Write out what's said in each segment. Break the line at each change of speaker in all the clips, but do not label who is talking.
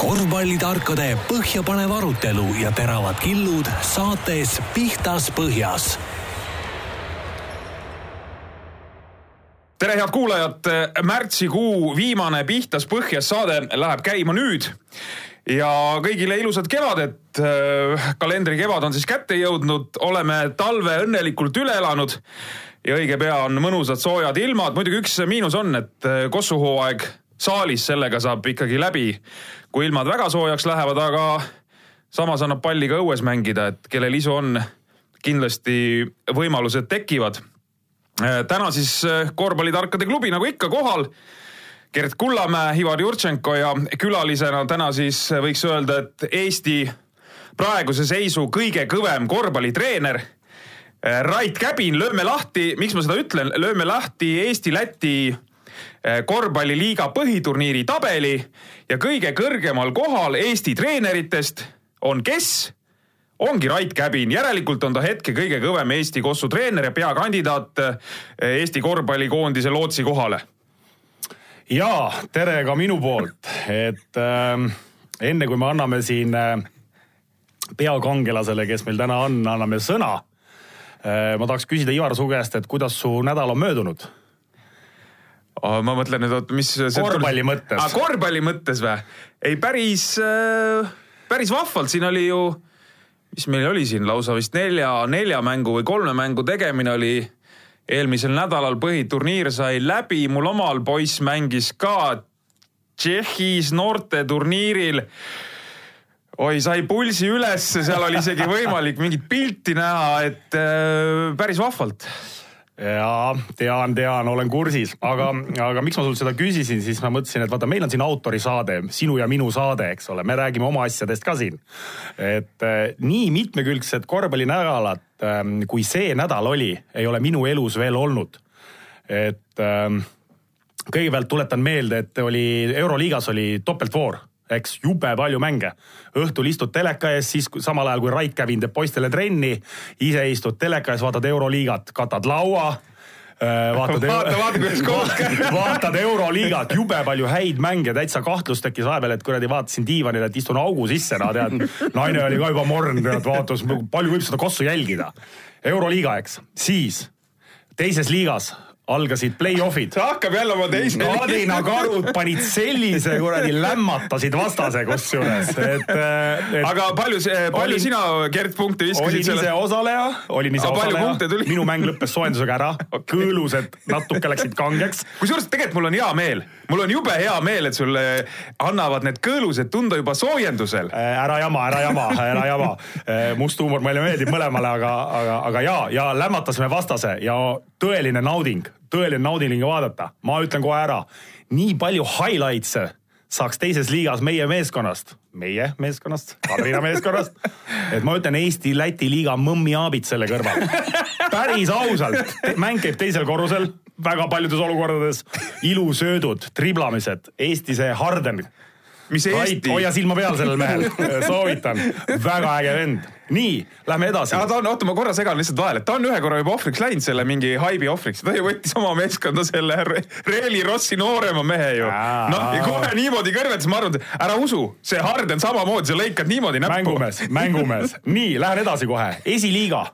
korvpallitarkade põhjapanev arutelu ja teravad killud saates Pihtas Põhjas.
tere, head kuulajad, märtsikuu viimane Pihtas Põhjas saade läheb käima nüüd ja kõigile ilusat kevadet. kalendri kevad on siis kätte jõudnud, oleme talve õnnelikult üle elanud ja õige pea on mõnusad soojad ilmad. muidugi üks miinus on, et kossuhooaeg saalis sellega saab ikkagi läbi, kui ilmad väga soojaks lähevad, aga samas annab palli ka õues mängida, et kellel isu on, kindlasti võimalused tekivad. täna siis korvpallitarkade klubi nagu ikka kohal. Gert Kullamäe, Ivar Jurtšenko ja külalisena täna siis võiks öelda, et Eesti praeguse seisu kõige kõvem korvpallitreener Rait Käbin, lööme lahti, miks ma seda ütlen, lööme lahti Eesti-Läti korvpalliliiga põhiturniiri tabeli ja kõige kõrgemal kohal Eesti treeneritest on kes? ongi Rait Käbin, järelikult on ta hetke kõige kõvem Eesti kossu treener ja peakandidaat eh, Eesti korvpallikoondise lootsi kohale.
ja tere ka minu poolt, et äh, enne kui me anname siin äh, peakangelasele, kes meil täna on, anname sõna äh,. ma tahaks küsida Ivar su käest, et kuidas su nädal on möödunud
oh,. ma mõtlen nüüd, oot, mis.
korvpalli mõttes
ah,. korvpalli mõttes või? ei, päris äh,, päris vahvalt, siin oli ju, mis meil oli siin lausa vist nelja, nelja mängu või kolme mängu tegemine oli eelmisel nädalal põhiturniir sai läbi, mul omal poiss mängis ka Tšehhis noorteturniiril. oi, sai pulsi ülesse, seal oli isegi võimalik mingit pilti näha, et äh, päris vahvalt
jaa, tean, tean, olen kursis, aga, aga miks ma sult seda küsisin, siis ma mõtlesin, et vaata, meil on siin autorisaade, sinu ja minu saade, eks ole, me räägime oma asjadest ka siin. et äh, nii mitmekülgsed korvpallinädalad äh,, kui see nädal oli, ei ole minu elus veel olnud. et äh, kõigepealt tuletan meelde, et oli Euroliigas oli topeltvoor eks, jube palju mänge. õhtul istud teleka ees, siis samal ajal kui Rait Kävin teeb poistele trenni, ise istud teleka ees, vaatad Euroliigat, katad laua äh, vaatad
vaata, vaata, kuidas koos
käib. vaatad Euroliigat, jube palju häid mänge, täitsa kahtlus tekkis vahepeal, et kuradi vaatasin diivanil, et istun augu sisse, no tead. naine oli ka juba morn, tead, vaatas, palju võib seda kossu jälgida. Euroliiga, eks, siis teises liigas algasid play-off'id.
hakkab jälle oma teise.
Kadrina karud panid sellise kuradi lämmatasid vastase kusjuures, et, et.
aga palju, palju olin, sina, Gert, punkte viskasid?
olin selle... ise osaleja, olin ise aga osaleja. minu mäng lõppes soojendusega ära okay., kõõlused natuke läksid kangeks.
kusjuures tegelikult mul on hea meel, mul on jube hea meel, et sulle annavad need kõõlused tunda juba soojendusel.
Äh, ära jama, ära jama, ära jama. Äh, must huumor meile meeldib mõlemale, aga, aga, aga ja, ja lämmatasime vastase ja tõeline nauding tõeline nauding vaadata, ma ütlen kohe ära, nii palju highlights'e saaks teises liigas meie meeskonnast, meie meeskonnast, Kadrina meeskonnast, et ma ütlen Eesti-Läti liiga mõmmiaabid selle kõrval. päris ausalt, mäng käib teisel korrusel väga paljudes olukordades, ilusöödud, triblamised, Eesti see Harden
mis Eesti.
hoia silma peal sellel mehel, soovitan, väga äge vend. nii, lähme edasi.
ta on, oota, ma korra segan lihtsalt vahele, ta on ühe korra juba ohvriks läinud selle mingi haibi ohvriks, ta ju võttis oma meeskonda selle Reeli Rossi noorema mehe ju. noh, ja kohe niimoodi kõrvetas, ma arvan, et ära usu, see Harden samamoodi, sa lõikad niimoodi näppu.
mängumees, mängumees. nii, lähen edasi kohe, esiliiga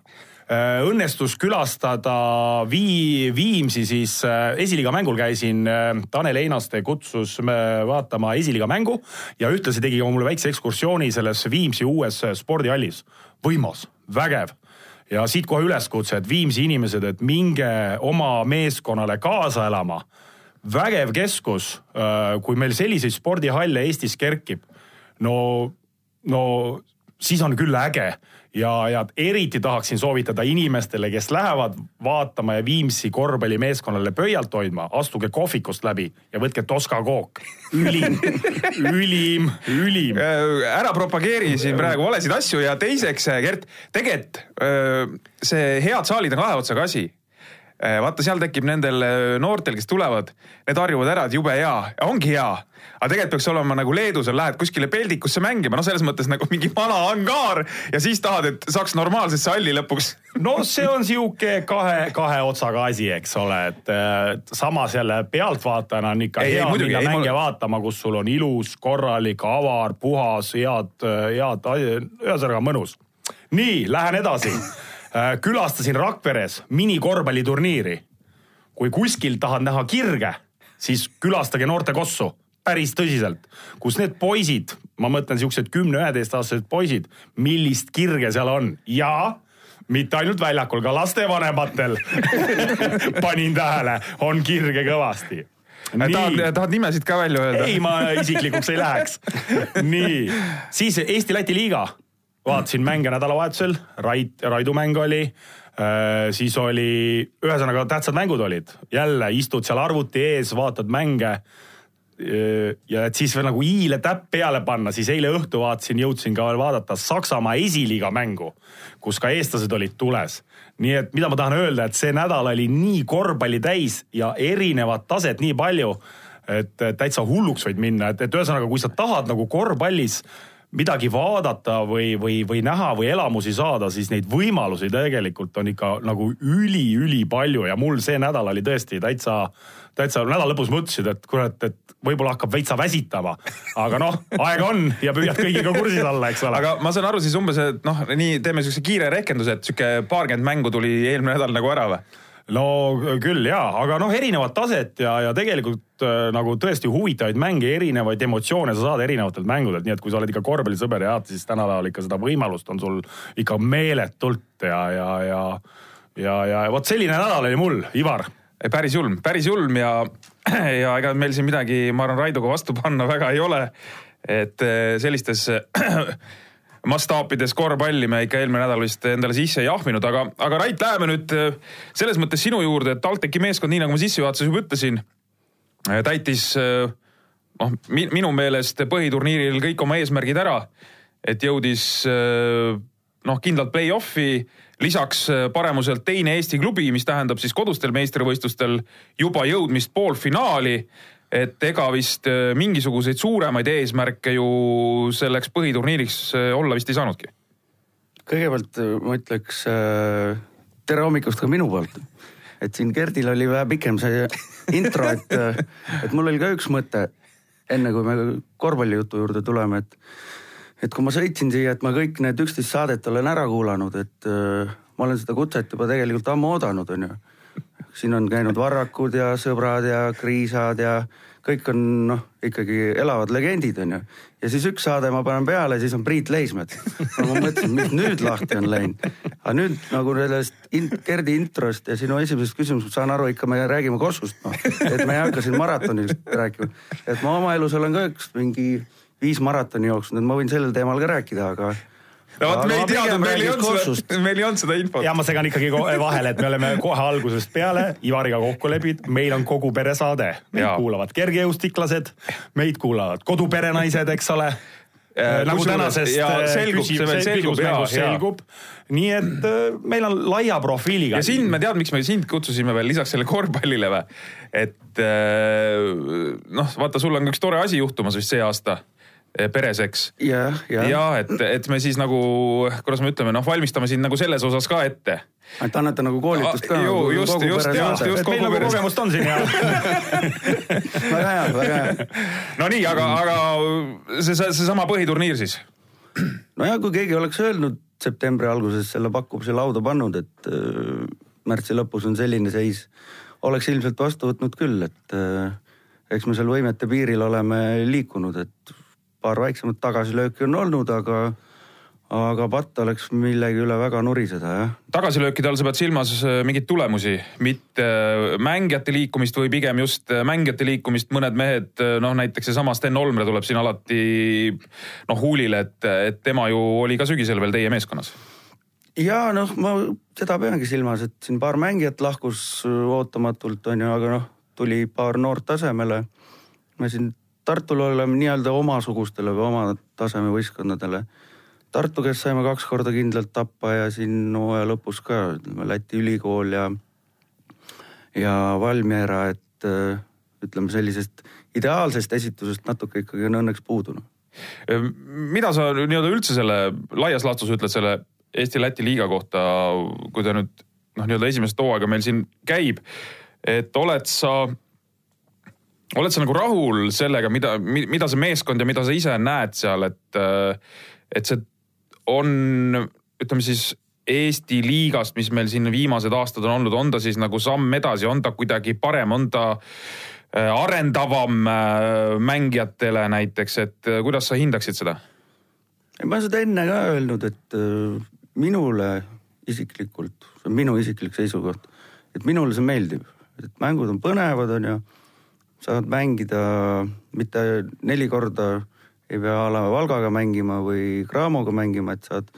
õnnestus külastada Vii-, Viimsi, siis äh, esiliiga mängul käisin, äh, Tanel Einaste kutsus vaatama esiliiga mängu ja ühtlasi tegi mulle väikse ekskursiooni selles Viimsi uues spordihallis. võimas, vägev ja siit kohe üleskutse, et Viimsi inimesed, et minge oma meeskonnale kaasa elama. vägev keskus, kui meil selliseid spordihalle Eestis kerkib, no, no siis on küll äge ja, ja eriti tahaksin soovitada inimestele, kes lähevad vaatama ja Viimsi korvpallimeeskonnale pöialt hoidma, astuge kohvikust läbi ja võtke Toska kook. ülim ülim, ülim.
Äh, ära propageeri siin praegu valesid asju ja teiseks, Gert, tegelikult äh, see head saalid on kahe otsaga asi vaata, seal tekib nendel äh, noortel, kes tulevad, need harjuvad ära, et jube hea, ongi hea. aga tegelikult peaks olema nagu Leedus on, lähed kuskile peldikusse mängima, no selles mõttes nagu mingi vana angaar ja siis tahad, et saaks normaalsesse halli lõpuks.
no see on sihuke kahe, kahe otsaga asi, eks ole, et äh, samas jälle pealtvaatajana on ikka ei, hea ei, minna mänge mul... vaatama, kus sul on ilus, korralik, avar, puhas, head, head, ühesõnaga mõnus. nii, lähen edasi Äh, külastasin Rakveres minikorvpalliturniiri. kui kuskil tahad näha kirge, siis külastage noortekossu päris tõsiselt, kus need poisid, ma mõtlen siuksed kümne-üheteistaastased poisid, millist kirge seal on ja mitte ainult väljakul, ka lastevanematel panin tähele, on kirge kõvasti.
tahad, tahad nimesid ka välja öelda?
ei, ma isiklikuks ei läheks. nii, siis Eesti-Läti liiga vaatasin mänge nädalavahetusel, Rait, Raidu mäng oli äh,, siis oli, ühesõnaga tähtsad mängud olid, jälle istud seal arvuti ees, vaatad mänge äh, ja et siis veel nagu i-le täpp peale panna, siis eile õhtu vaatasin, jõudsin ka veel vaadata Saksamaa esiliiga mängu, kus ka eestlased olid tules. nii et mida ma tahan öelda, et see nädal oli nii korvpalli täis ja erinevat taset nii palju, et täitsa hulluks võid minna, et, et ühesõnaga, kui sa tahad nagu korvpallis midagi vaadata või, või, või näha või elamusi saada, siis neid võimalusi tegelikult on ikka nagu üli-ülipalju ja mul see nädal oli tõesti täitsa, täitsa nädala lõpus mõtlesin, et kurat, et võib-olla hakkab veitsa väsitama. aga noh, aega on ja püüad kõigiga kursis olla, eks ole.
aga ma saan aru siis umbes, et noh, nii teeme siukse kiire rehkenduse, et sihuke paarkümmend mängu tuli eelmine nädal nagu ära või?
No küll jaa, aga noh, erinevat taset ja, ja tegelikult äh, nagu tõesti huvitavaid mänge, erinevaid emotsioone sa saad erinevatelt mängudelt, nii et kui sa oled ikka korvpallisõber ja vaata, siis tänapäeval ikka seda võimalust on sul ikka meeletult ja, ja, ja, ja, ja vot selline nädal oli mul, Ivar.
päris julm, päris julm ja, ja ega meil siin midagi, ma arvan, Raidoga vastu panna väga ei ole. et äh, sellistes mastaapides korvpalli me ikka eelmine nädal vist endale sisse ei ahminud, aga, aga Rait, läheme nüüd äh, selles mõttes sinu juurde, et TalTechi meeskond, nii nagu ma sissejuhatuses juba ütlesin, äh, täitis äh, noh, minu meelest põhiturniiril kõik oma eesmärgid ära. et jõudis noh, kindlalt play-off'i, lisaks paremuselt teine Eesti klubi, mis tähendab siis kodustel meistrivõistlustel juba jõudmist poolfinaali et ega vist äh, mingisuguseid suuremaid eesmärke ju selleks põhiturniiriks äh, olla vist ei saanudki.
kõigepealt äh, ma ütleks tere hommikust ka minu poolt. et siin Gerdil oli vähe pikem see intro, et, et mul oli ka üks mõte, enne kui me korvpallijutu juurde tuleme, et et kui ma sõitsin siia, et ma kõik need üksteist saadet olen ära kuulanud, et ma olen seda kutset juba tegelikult ammu oodanud, onju siin on käinud Varrakud ja sõbrad ja Kriisad ja kõik on noh, ikkagi elavad legendid onju. ja siis üks saade ma panen peale, siis on Priit Leismet no,. ma mõtlesin, mis nüüd lahti on läinud. aga nüüd nagu sellest in, Gerdi introst ja sinu esimesest küsimusest saan aru, ikka me räägime Kossust noh. et me ei hakka siin maratonist rääkima. et ma oma elus olen ka üks mingi viis maratoni jooksnud, et ma võin sellel teemal ka rääkida, aga
no vot, me ei teadnud, meil ei olnud seda, meil ei olnud seda infot.
ja ma segan ikkagi vahele, et me oleme kohe algusest peale Ivariga kokku leppinud, meil on kogu pere saade. meid kuulavad kergejõustiklased, meid kuulavad koduperenaised, eks ole äh, nagu tänasest
ja äh, selgub, see veel selgub,
selgub. nii et äh, meil on laia profiiliga.
ja sind, ma tean, miks me sind kutsusime veel lisaks selle korvpallile või? et noh, vaata, sul on üks tore asi juhtumas vist see aasta Eh, peres, eks.
ja, ja.
ja et, et me siis nagu, kuidas me ütleme, noh, valmistame sind nagu selles osas ka ette.
et annate nagu koolitust ka.
ju, nagu just, just, just, just.
meil nagu kogemust on siin ja
väga hea, väga hea.
no nii, aga, aga see, seesama põhiturniir siis.
nojah, kui keegi oleks öelnud septembri alguses selle pakkumise lauda pannud, et äh, märtsi lõpus on selline seis, oleks ilmselt vastu võtnud küll, et äh, eks me seal võimete piiril oleme liikunud, et paar väiksemat tagasilööki on olnud, aga, aga patt oleks millegi üle väga nuriseda, jah.
tagasilöökide all sa pead silmas äh, mingeid tulemusi, mitte äh, mängijate liikumist või pigem just äh, mängijate liikumist, mõned mehed, noh näiteks seesama Sten Olmre tuleb siin alati noh huulile, et, et tema ju oli ka sügisel veel teie meeskonnas
ja noh, ma seda peangi silmas, et siin paar mängijat lahkus ootamatult on ju, aga noh, tuli paar noort tasemele. me siin Tartul oleme nii-öelda omasugustele või oma taseme võistkondadele. Tartu, kes saime kaks korda kindlalt tappa ja siin hooaja lõpus ka, ütleme Läti ülikool ja ja Valmiera, et äh, ütleme sellisest ideaalsest esitusest natuke ikkagi on õnneks puudu noh.
mida sa nii-öelda üldse selle laias laastus ütled selle Eesti-Läti liiga kohta, kui ta nüüd noh, nii-öelda esimest hooaega meil siin käib, et oled sa, oled sa nagu rahul sellega, mida, mida see meeskond ja mida sa ise näed seal, et, et see on, ütleme siis Eesti liigast, mis meil siin viimased aastad on olnud, on ta siis nagu samm edasi, on ta kuidagi parem, on ta äh, arendavam äh, mängijatele näiteks, et äh, kuidas sa hindaksid seda?
ma olen seda enne ka öelnud, et minule isiklikult, see on minu isiklik seisukoht, et minule see meeldib, et mängud on põnevad, on ju. Saad mängida mitte neli korda, ei pea a la Valgaga mängima või Cramoga mängima, et saad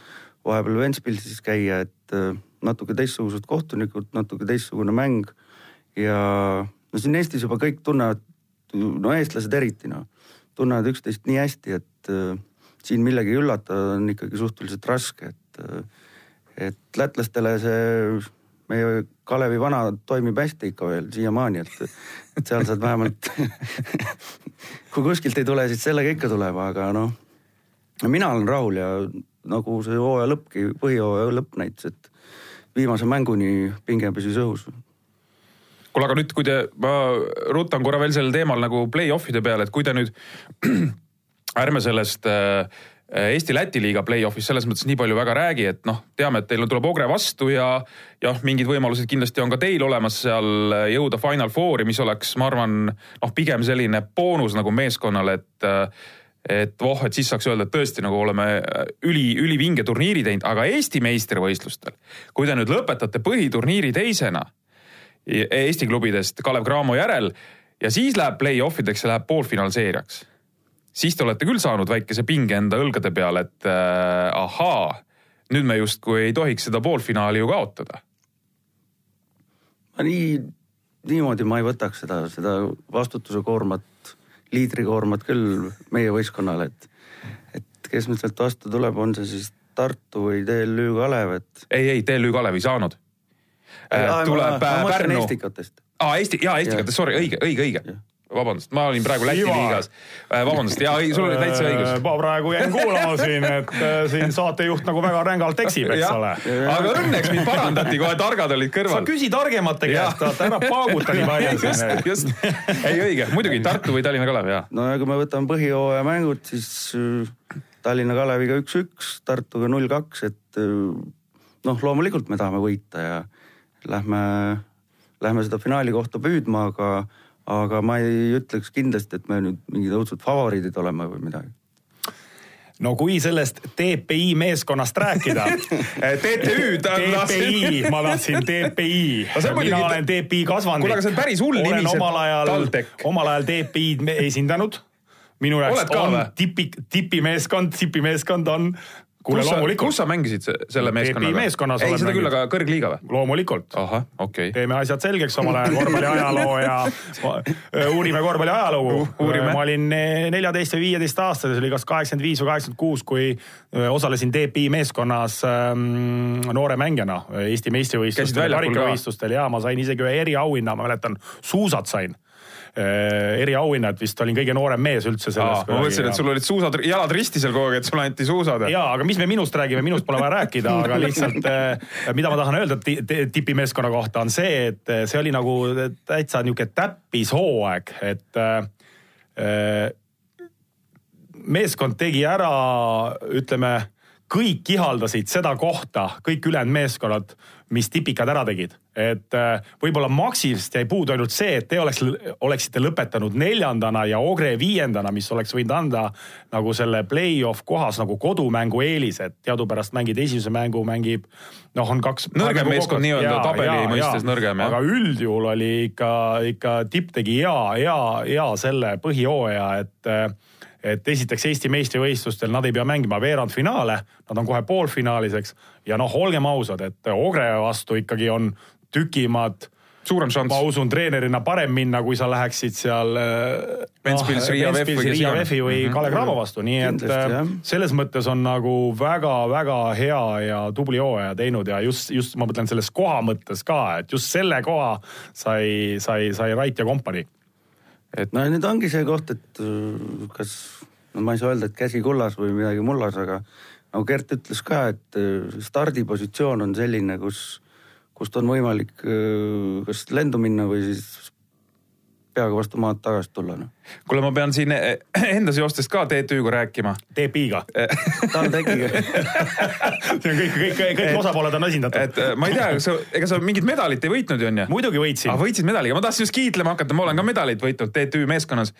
vahepeal Ventspilsis käia, et äh, natuke teistsugused kohtunikud, natuke teistsugune mäng. ja no siin Eestis juba kõik tunnevad, no eestlased eriti noh, tunnevad üksteist nii hästi, et äh, siin millegi üllatada on ikkagi suhteliselt raske, et äh, et lätlastele see meie Kalevi vana toimib hästi ikka veel siiamaani, et, et seal saad vähemalt kui kuskilt ei tule, siis sellega ikka tuleb, aga noh, mina olen rahul ja nagu see hooaja lõppki, põhijooaja lõpp näitas, et viimase mänguni pinge püsis õhus.
kuule, aga nüüd, kui te, ma rutan korra veel sellel teemal nagu play-off'ide peale, et kui te nüüd ärme sellest äh, Eesti-Läti liiga play-off'is selles mõttes nii palju väga räägi, et noh, teame, et teil tuleb Ogre vastu ja jah, mingid võimalused kindlasti on ka teil olemas seal jõuda Final Fouri, mis oleks, ma arvan, noh, pigem selline boonus nagu meeskonnale, et et voh, et siis saaks öelda, et tõesti nagu oleme üli, ülivinge turniiri teinud, aga Eesti meistrivõistlustel, kui te nüüd lõpetate põhiturniiri teisena Eesti klubidest Kalev Cramo järel ja siis läheb play-off ideks ja läheb poolfinaalseeriaks, siis te olete küll saanud väikese pinge enda õlgade peale, et äh, ahaa, nüüd me justkui ei tohiks seda poolfinaali ju kaotada.
ma nii, niimoodi ma ei võtaks seda, seda vastutuse koormat liidrikoormat küll meie võistkonnale, et, et kes nüüd sealt vastu tuleb, on see siis Tartu või TLÜ Kalev, et.
ei, ei TLÜ Kalev ei saanud.
tuleb ma, ma Pärnu.
Eesti, jaa, Estikatest, sorry, õige, õige, õige vabandust, ma olin praegu Läti liigas. Äh, vabandust, ja sul oli täitsa õigus.
ma praegu jäin kuulama siin, et äh, siin saatejuht nagu väga rängalt eksib, eks ole.
aga õnneks mind parandati, kohe targad olid kõrval.
sa küsi targemate käest, vaata ära pauguta nii palju
siin. just, just, ei õige, muidugi Tartu või Tallinna Kalev, jah.
no ja kui me võtame põhijooaja mängud, siis äh, Tallinna Kaleviga üks-üks, Tartuga null-kaks, et noh, loomulikult me tahame võita ja lähme, lähme seda finaali kohta püüdma, aga aga ma ei ütleks kindlasti, et me nüüd mingid õudsed favoriidid oleme või midagi.
No kui sellest TPI meeskonnast rääkida
TTÜ,
TPI, ma tahtsin TPI mina olen TPI kasvanud.
kuule, aga see on päris hull nimi,
see ajal, omal ajal TPI-d esindanud. minu jaoks on tipi, tipimeeskond, tipimeeskond on
kuule loomulikult. kus sa mängisid selle meeskonnaga?
meeskonnas
ei, seda küll, aga kõrgliiga või?
loomulikult.
ahah, okei okay..
teeme asjad selgeks omal ajal korvpalli ajaloo ja uurime korvpalli ajalugu uh,. ma olin neljateist või viieteist aastane, see oli kas kaheksakümmend viis või kaheksakümmend kuus, kui osalesin DPI meeskonnas ähm, noore mängijana Eesti meistrivõistlustel, karikavõistlustel ja ma sain isegi ühe eriauhinna, ma mäletan, suusad sain Äh, eriauhinna, et vist olin kõige noorem mees üldse selles.
ma mõtlesin, et sul olid suusad, jalad risti seal kogu aeg, et sulle anti suusad.
ja, aga mis me minust räägime, minust pole vaja rääkida, aga lihtsalt äh, mida ma tahan öelda tipimeeskonna kohta on see, et äh, see oli nagu täitsa niisugune täppishooaeg, et meeskond tegi ära, ütleme kõik ihaldasid seda kohta, kõik ülejäänud meeskonnad, mis tipikad ära tegid. et äh, võib-olla Maxist jäi puudu ainult see, et te oleks, oleksite lõpetanud neljandana ja Ogre viiendana, mis oleks võinud anda nagu selle play-off kohas nagu kodumängu eelise, et teadupärast mängid esimese mängu, mängib noh, on kaks.
nõrgem meeskond nii-öelda tabeli ja, mõistes ja, nõrgem
jah. aga üldjuhul oli ikka, ikka tipp tegi hea, hea, hea selle põhijooaja, et äh, et esiteks Eesti meistrivõistlustel nad ei pea mängima veerandfinaale, nad on kohe poolfinaalis, eks. ja noh, olgem ausad, et Ogre vastu ikkagi on tükimad
suurem šanss.
ma usun treenerina parem minna, kui sa läheksid seal äh,
Ventspils,
noh,
Riia VEF või
Riia. VEF-i või
Mhm.
Kalle Cramo vastu, nii et
Kindlasti,
äh,
jah.
selles mõttes on nagu väga-väga hea ja tubli hooaja teinud ja just, just ma mõtlen selles koha mõttes ka, et just selle koha sai, sai, sai Rait ja kompanii.
No nüüd ongi see koht, et äh, kas, no ma ei saa öelda, et käsi kullas või midagi mullas, aga nagu Gert ütles ka, et äh, stardipositsioon on selline, kus, kust on võimalik äh, kas lendu minna või siis peaga vastu maad tagasi tulla, noh.
kuule, ma pean siin eh, enda seostest ka TTÜ-ga rääkima.
TPI-ga.
TalTechiga
see on kõik, kõik, kõik, kõik osapooled on esindatud.
et eh, ma ei tea, kas sa, ega sa mingit medalit ei võitnud ju onju?
muidugi võitsin
ah,. võitsid medaliga, ma tahtsin just kiitlema hakata, ma olen ka medalit võitnud TTÜ meeskonnas.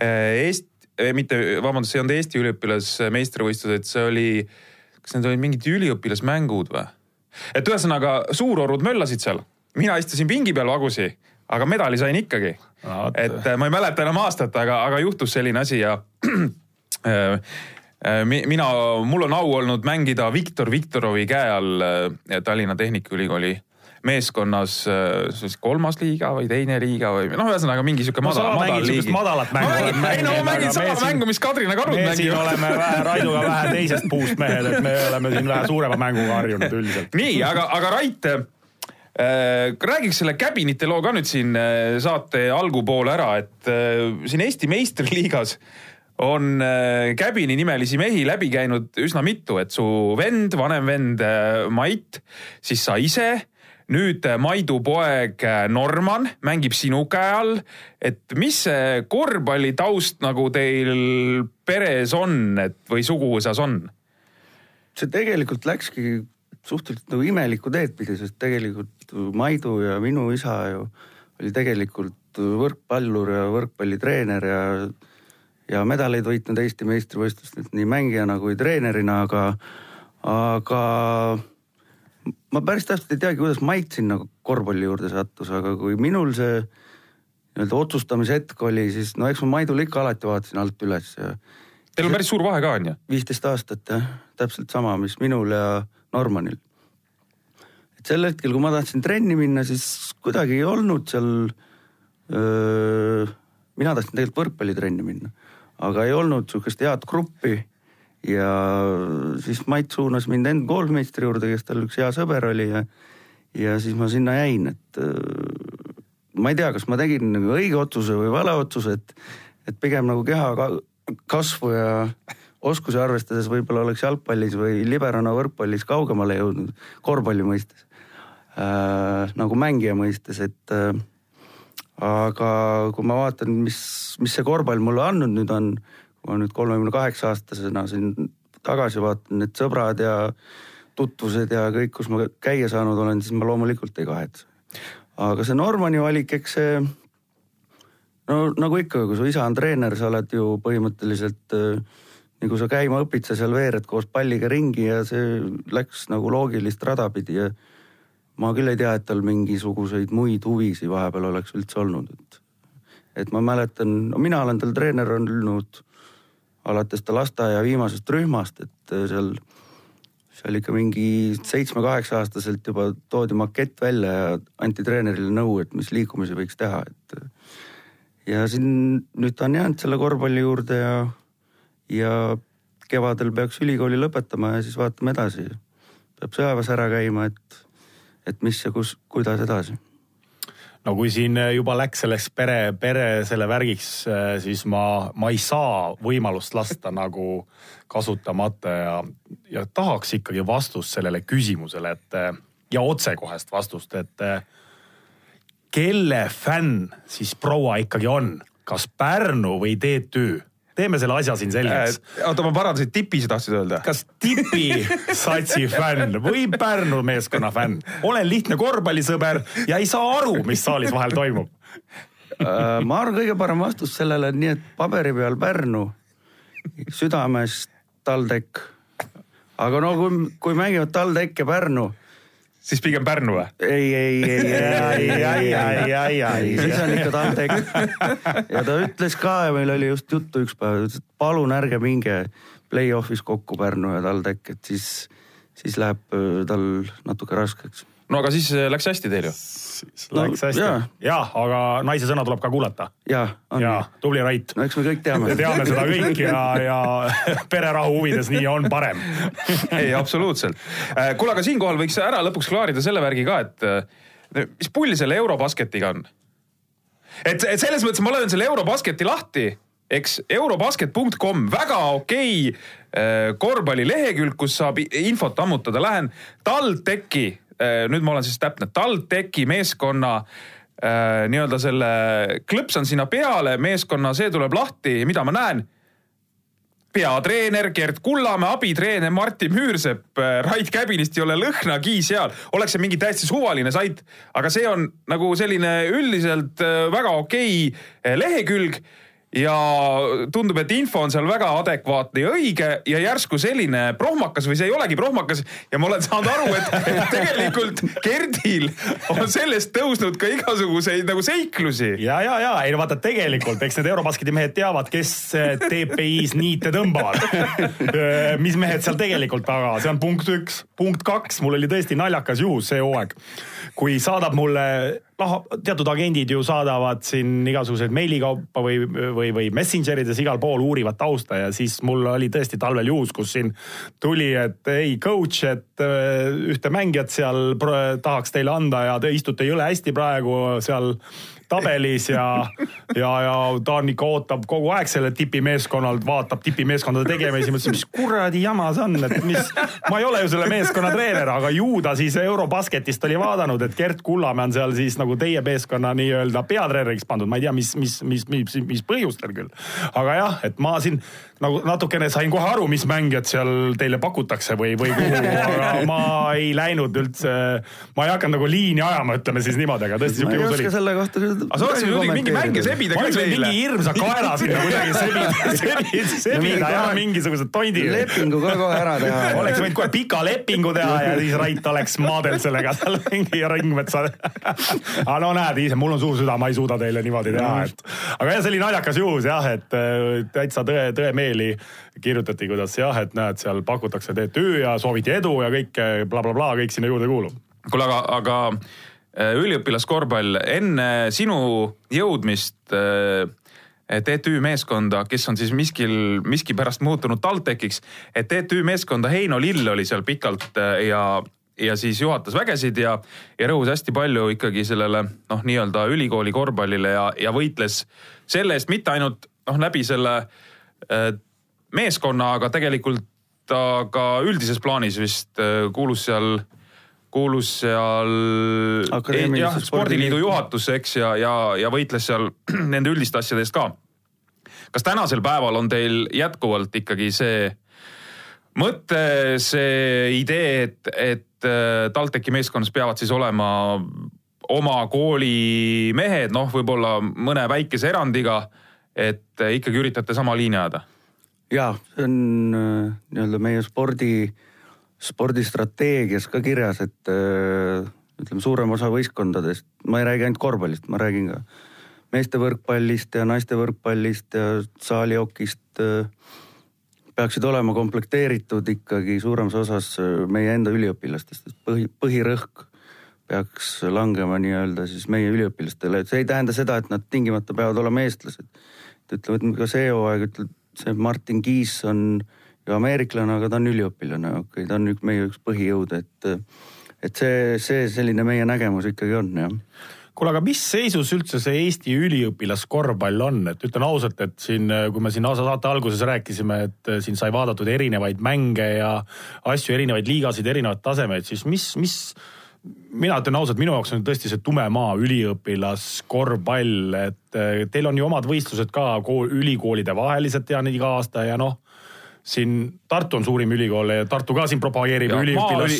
Eest-, mitte, vabandust, see ei olnud Eesti üliõpilasmeistrivõistlused, see oli, kas need olid mingid üliõpilasmängud või? et ühesõnaga suurorud möllasid seal, mina istusin pingi peal vagusi, aga medali sain ikkagi
No
et äh, ma ei mäleta enam aastat, aga, aga juhtus selline asi ja äh, äh, mi- mina, mul on au olnud mängida Viktor Viktorovi käe all Tallinna Tehnikaülikooli meeskonnas siis kolmas liiga või teine liiga või noh, ühesõnaga mingi sihuke
No
madal,
sa
madal
sihukest madalat mängu,
ei no ma
mänginud,
mängin
aga
sama
siin-
mängu, mis Kadrina Karud
me siin
mängivad.
oleme vähe Raiduga vähe teisest puust mehed, et me oleme siin vähe suurema mänguga harjunud üldiselt.
nii, aga, aga Rait räägiks selle käbinite loo ka nüüd siin äh, saate algupoole ära, et äh, siin Eesti meistriliigas on äh, käbini nimelisi mehi läbi käinud üsna mitu, et su vend, vanem vend äh, Mait, siis sa ise, nüüd äh, Maidu poeg äh, Norman mängib sinu käe all. et mis see korvpallitaust nagu teil peres on, et või suguvõsas on?
see tegelikult läkski suhteliselt nagu imelikku teed pidi, sest tegelikult Maidu ja minu isa ju oli tegelikult võrkpallur ja võrkpallitreener ja ja medaleid võitnud Eesti meistrivõistlustelt nii mängijana kui treenerina, aga, aga ma päris täpselt ei teagi, kuidas Mait sinna korvpalli juurde sattus, aga kui minul see nii-öelda otsustamishetk oli, siis no eks ma Maidule ikka alati vaatasin alt üles ja
Teil on päris suur vahe ka on ju?
viisteist aastat jah, täpselt sama, mis minul ja Normanil. Sel hetkel, kui ma tahtsin trenni minna, siis kuidagi ei olnud seal. mina tahtsin tegelikult võrkpallitrenni minna, aga ei olnud sihukest head gruppi. ja siis Mait suunas mind end koolmeistri juurde, kes tal üks hea sõber oli ja, ja siis ma sinna jäin, et öö, ma ei tea, kas ma tegin nagu õige otsuse või vale otsuse, et, et pigem nagu keha ka, kasvu ja oskusi arvestades võib-olla oleks jalgpallis või liberana võrkpallis kaugemale jõudnud korvpalli mõistes. Nagu mängija mõistes, et äh, aga kui ma vaatan, mis, mis see korvpall mulle andnud nüüd on, kui ma nüüd kolmekümne kaheksa aastasena siin tagasi vaatan, need sõbrad ja tutvused ja kõik, kus ma käia saanud olen, siis ma loomulikult ei kahetse. aga see Normani valik, eks see no nagu ikka, kui su isa on treener, sa oled ju põhimõtteliselt äh, nii kui sa käima õpid, sa seal veered koos palliga ringi ja see läks nagu loogilist rada pidi ja ma küll ei tea, et tal mingisuguseid muid huvisid vahepeal oleks üldse olnud, et et ma mäletan, no mina olen tal treener olnud alates ta lasteaia viimasest rühmast, et äh, seal seal ikka mingi seitsme-kaheksa aastaselt juba toodi makett välja ja anti treenerile nõu, et mis liikumisi võiks teha, et ja siin nüüd ta on jäänud selle korvpalli juurde ja, ja kevadel peaks ülikooli lõpetama ja siis vaatame edasi. peab sõjaväes ära käima, et, et mis ja kus, kuidas edasi.
no kui siin juba läks selleks pere, pere selle värgiks, siis ma, ma ei saa võimalust lasta nagu kasutamata ja, ja tahaks ikkagi vastust sellele küsimusele, et ja otsekohest vastust, et kelle fänn siis proua ikkagi on, kas Pärnu või TTÜ? Teeme selle asja siin selgeks.
Äh, oota, ma parandasin, tipi sa tahtsid öelda?
kas Tipi satsi fänn või Pärnu meeskonna fänn? olen lihtne korvpallisõber ja ei saa aru, mis saalis vahel toimub.
Äh, ma arvan, kõige parem vastus sellele on nii, et paberi peal Pärnu, südames TalTech. aga no kui, kui mängivad TalTech ja Pärnu,
siis pigem Pärnu või?
ei, ei, ei, ei, ei, ei, ei, ei, siis on ikka TalTech. ja ta ütles ka ja meil oli just juttu üks päev, ütles, et palun ärge minge play-off'is kokku Pärnu ja TalTech, et siis, siis läheb öö, tal natuke raskeks
no aga siis äh, läks hästi teil ju.
Läks hästi
jaa.
jah, aga naise sõna tuleb ka kuulata. ja
nii.
tubli Rait
no eks me kõik teame
me teame seda kõik ja, ja pererahu huvides nii on parem.
ei, absoluutselt. kuule, aga siinkohal võiks ära lõpuks klaarida selle värgi ka, et äh, mis pull selle Eurobasketiga on? et, et selles mõttes ma löön selle Eurobasketi lahti, eks eurobasket.com, väga okei äh, korvpallilehekülg, kus saab infot ammutada, lähen TalTechi, nüüd ma olen siis täpne, TalTechi meeskonna äh, nii-öelda selle, klõpsan sinna peale, meeskonna, see tuleb lahti, mida ma näen? Peatreener Gerd Kullamäe, abitreener Martin Müürsepp, Rait Käbilist ei ole lõhnagi seal, oleks see mingi täiesti suvaline sait, aga see on nagu selline üldiselt äh, väga okei äh, lehekülg ja tundub, et info on seal väga adekvaatne ja õige ja järsku selline prohmakas või see ei olegi prohmakas ja ma olen saanud aru, et, tegelikult Gerdil on sellest tõusnud ka igasuguseid nagu seiklusi.
ja, ja, ja ei no vaata tegelikult, eks need Eurobasketi mehed teavad, kes äh, TPI-s niite tõmbavad. mis mehed seal tegelikult taga, see on punkt üks. punkt kaks, mul oli tõesti naljakas juhus see hooaeg, kui saadab mulle, noh, teatud agendid ju saadavad siin igasuguseid meilikaupa või, või, või messenger ides igal pool uurivad tausta ja siis mul oli tõesti talvel juhus, kus siin tuli, et ei coach, et äh, ühte mängijat seal tahaks teile anda ja te istute jõle hästi praegu seal tabelis ja, ja, ja ta on ikka ootab kogu aeg selle tipimeeskonnalt, vaatab tipimeeskondade tegemisi, mõtlesin, mis kuradi jama see on, et mis, ma ei ole ju selle meeskonna treener, aga ju ta siis Eurobasketist oli vaadanud, et Gert Kullamäe on seal siis nagu teie meeskonna nii-öelda peatreeneriks pandud, ma ei tea, mis, mis, mis, mis, mis põhjustel küll. aga jah, et ma siin nagu natukene sain kohe aru, mis mängijad seal teile pakutakse või, või kuhu, aga ma ei läinud üldse, ma ei hakanud nagu liini ajama, ütleme siis niimoodi, aga tõesti siuke juhus oli
selle kohta
aga sa oleksid muidugi mingi mänge sebida küll neile
mingi. hirmsa kaera sinna kuidagi sebida, sebida, sebida ja mingisuguse tondi.
lepingu ka kohe ära teha.
oleks võinud kohe pika lepingu teha ja siis Rait oleks maadelnud sellega seal mingi ringmetsa. aga no näed ise, mul on suur süda, ma ei suuda teile niimoodi teha, et. aga jah, see oli naljakas juhus jah, et äh, täitsa tõe, tõemeeli kirjutati, kuidas jah, et näed, seal pakutakse TTÜ ja sooviti edu ja kõike blablabla, kõik sinna juurde kuulub.
kuule, aga, aga äh, üliõpilaskorvpall enne sinu jõudmist äh, TTÜ meeskonda, kes on siis miskil, miskipärast muutunud TalTechiks, et TTÜ meeskonda Heino Lill oli seal pikalt äh, ja, ja siis juhatas vägesid ja, ja rõhus hästi palju ikkagi sellele noh, nii-öelda ülikooli korvpallile ja, ja võitles selle eest mitte ainult noh, läbi selle äh, meeskonna, aga tegelikult ta ka üldises plaanis vist äh, kuulus seal, kuulus seal jah,
spordiliidu-
spordiliidu juhatusse, eks, ja, ja, ja võitles seal nende üldiste asjade eest ka. kas tänasel päeval on teil jätkuvalt ikkagi see mõte, see idee, et, et äh, TalTechi meeskonnas peavad siis olema oma kooli mehed, noh, võib-olla mõne väikese erandiga, et äh, ikkagi üritate sama liini ajada?
ja see on äh, nii-öelda meie spordi, spordistrateegias ka kirjas, et äh, ütleme, suurem osa võistkondadest, ma ei räägi ainult korvpallist, ma räägin ka meeste võrkpallist ja naiste võrkpallist ja saalijokist peaksid olema komplekteeritud ikkagi suuremas osas meie enda üliõpilastest, et põhi, põhirõhk peaks langema nii-öelda siis meie üliõpilastele, et see ei tähenda seda, et nad tingimata peavad olema eestlased. Et ütleme, et ka see hooaeg ütleb, see Martin Kiis on ju ameeriklane, aga ta on üliõpilane, okei okay,, ta on üks meie üks põhijõude, et et see, see selline meie nägemus ikkagi on jah.
Kuule, aga mis seisus üldse see Eesti üliõpilaskorvpall on, et ütlen ausalt, et siin, kui me siin saate alguses rääkisime, et siin sai vaadatud erinevaid mänge ja asju, erinevaid liigasid, erinevaid tasemeid, siis mis, mis mina ütlen ausalt, minu jaoks on tõesti see tume maa üliõpilaskorvpall, et eh, teil on ju omad võistlused ka kool, ülikoolide vahelised tean iga aasta ja noh siin Tartu on suurim ülikool ja Tartu ka siin propageerib üliõpilas,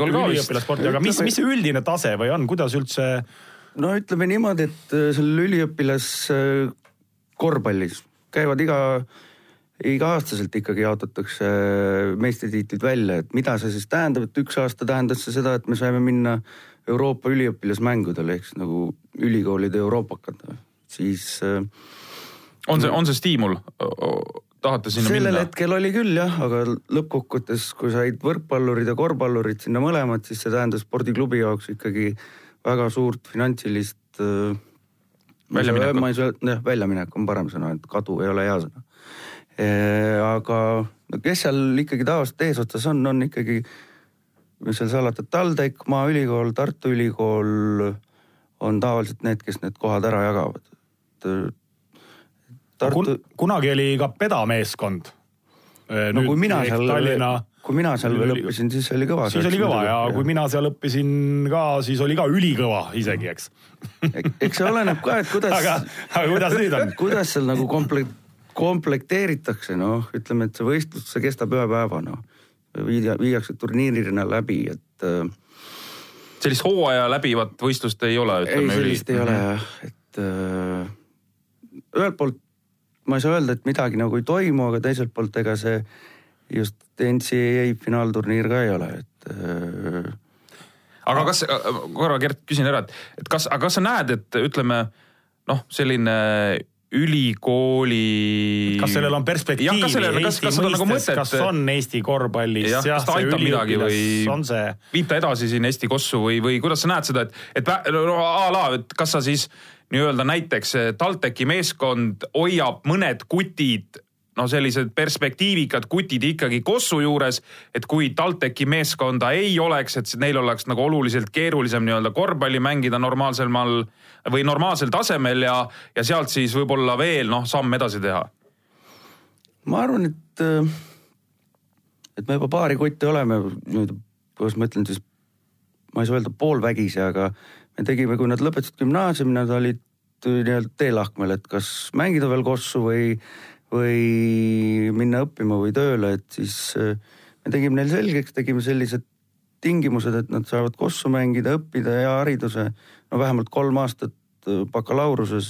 üliõpilassporti, aga mis, mis see üldine tase või on, kuidas üldse
no ütleme niimoodi, et äh, seal üliõpilas äh, korvpallis käivad iga, iga-aastaselt ikkagi jaotatakse äh, meistritiitlid välja, et mida see siis tähendab, et üks aasta tähendas see seda, et me saime minna Euroopa üliõpilasmängudele ehk siis nagu ülikoolide euroopakad, siis äh,
on see, on see stiimul tahate sinna
sellel
minna?
hetkel oli küll jah, aga lõppkokkuvõttes, kui said võrkpallurid ja korvpallurid sinna mõlemad, siis see tähendas spordiklubi jaoks ikkagi väga suurt finantsilist äh, saa, jah, väljaminek on parem sõna, et kadu ei ole hea sõna. Aga no kes seal ikkagi tavaliselt eesotsas on, on ikkagi, mis seal salata, TalTech, Maaülikool, Tartu Ülikool on tavaliselt need, kes need kohad ära jagavad. äh, Tartu
Kun, kunagi oli ka pedameeskond.
no kui mina seal
Tallinna,
kui mina seal veel õppisin, siis oli kõva.
siis oli kõva ja kui mina seal õppisin ka, siis oli ka ülikõva isegi, eks.
eks see oleneb ka, et kuidas
aga, aga kuidas nüüd on?
kuidas seal nagu komplekt, komplekteeritakse, noh, ütleme, et see võistlus, see kestab ühe päeva, noh. viia, viiakse turniirina läbi, et äh,
sellist hooaja läbivat võistlust ei ole,
ei,
ütleme
sellist ei ole jah, et äh, ühelt poolt ma ei saa öelda, et midagi nagu ei toimu, aga teiselt poolt ega see just NCAA finaalturniir ka ei ole, et äh,
aga kas, korra Gert küsin ära, et, et kas, aga kas sa näed, et ütleme noh, selline ülikooli.
kas sellel on perspektiivi
kas sellel, kas, kas seda nagu mõtet,
kas on Eesti korvpallis
jah, kas ta aitab midagi või
see,
viib ta edasi siin Eesti kossu või, või kuidas sa näed seda, et, et no, a la, et kas sa siis nii-öelda näiteks eh, TalTechi meeskond hoiab mõned kutid no sellised perspektiivikad kutid ikkagi Kossu juures, et kui TalTechi meeskonda ei oleks, et neil oleks nagu oluliselt keerulisem nii-öelda korvpalli mängida normaalsel maal või normaalsel tasemel ja, ja sealt siis võib-olla veel noh, samm edasi teha.
ma arvan, et, et me juba paari kotti oleme nüüd, kuidas ma ütlen siis, ma ei saa öelda poolvägisi, aga me tegime, kui nad lõpetasid gümnaasiumi, nad olid nii-öelda teelahkmel, et kas mängida veel Kossu või, või minna õppima või tööle, et siis äh, me tegime neile selgeks, tegime sellised tingimused, et nad saavad Kossu mängida, õppida hea hariduse, no vähemalt kolm aastat äh, bakalaureuse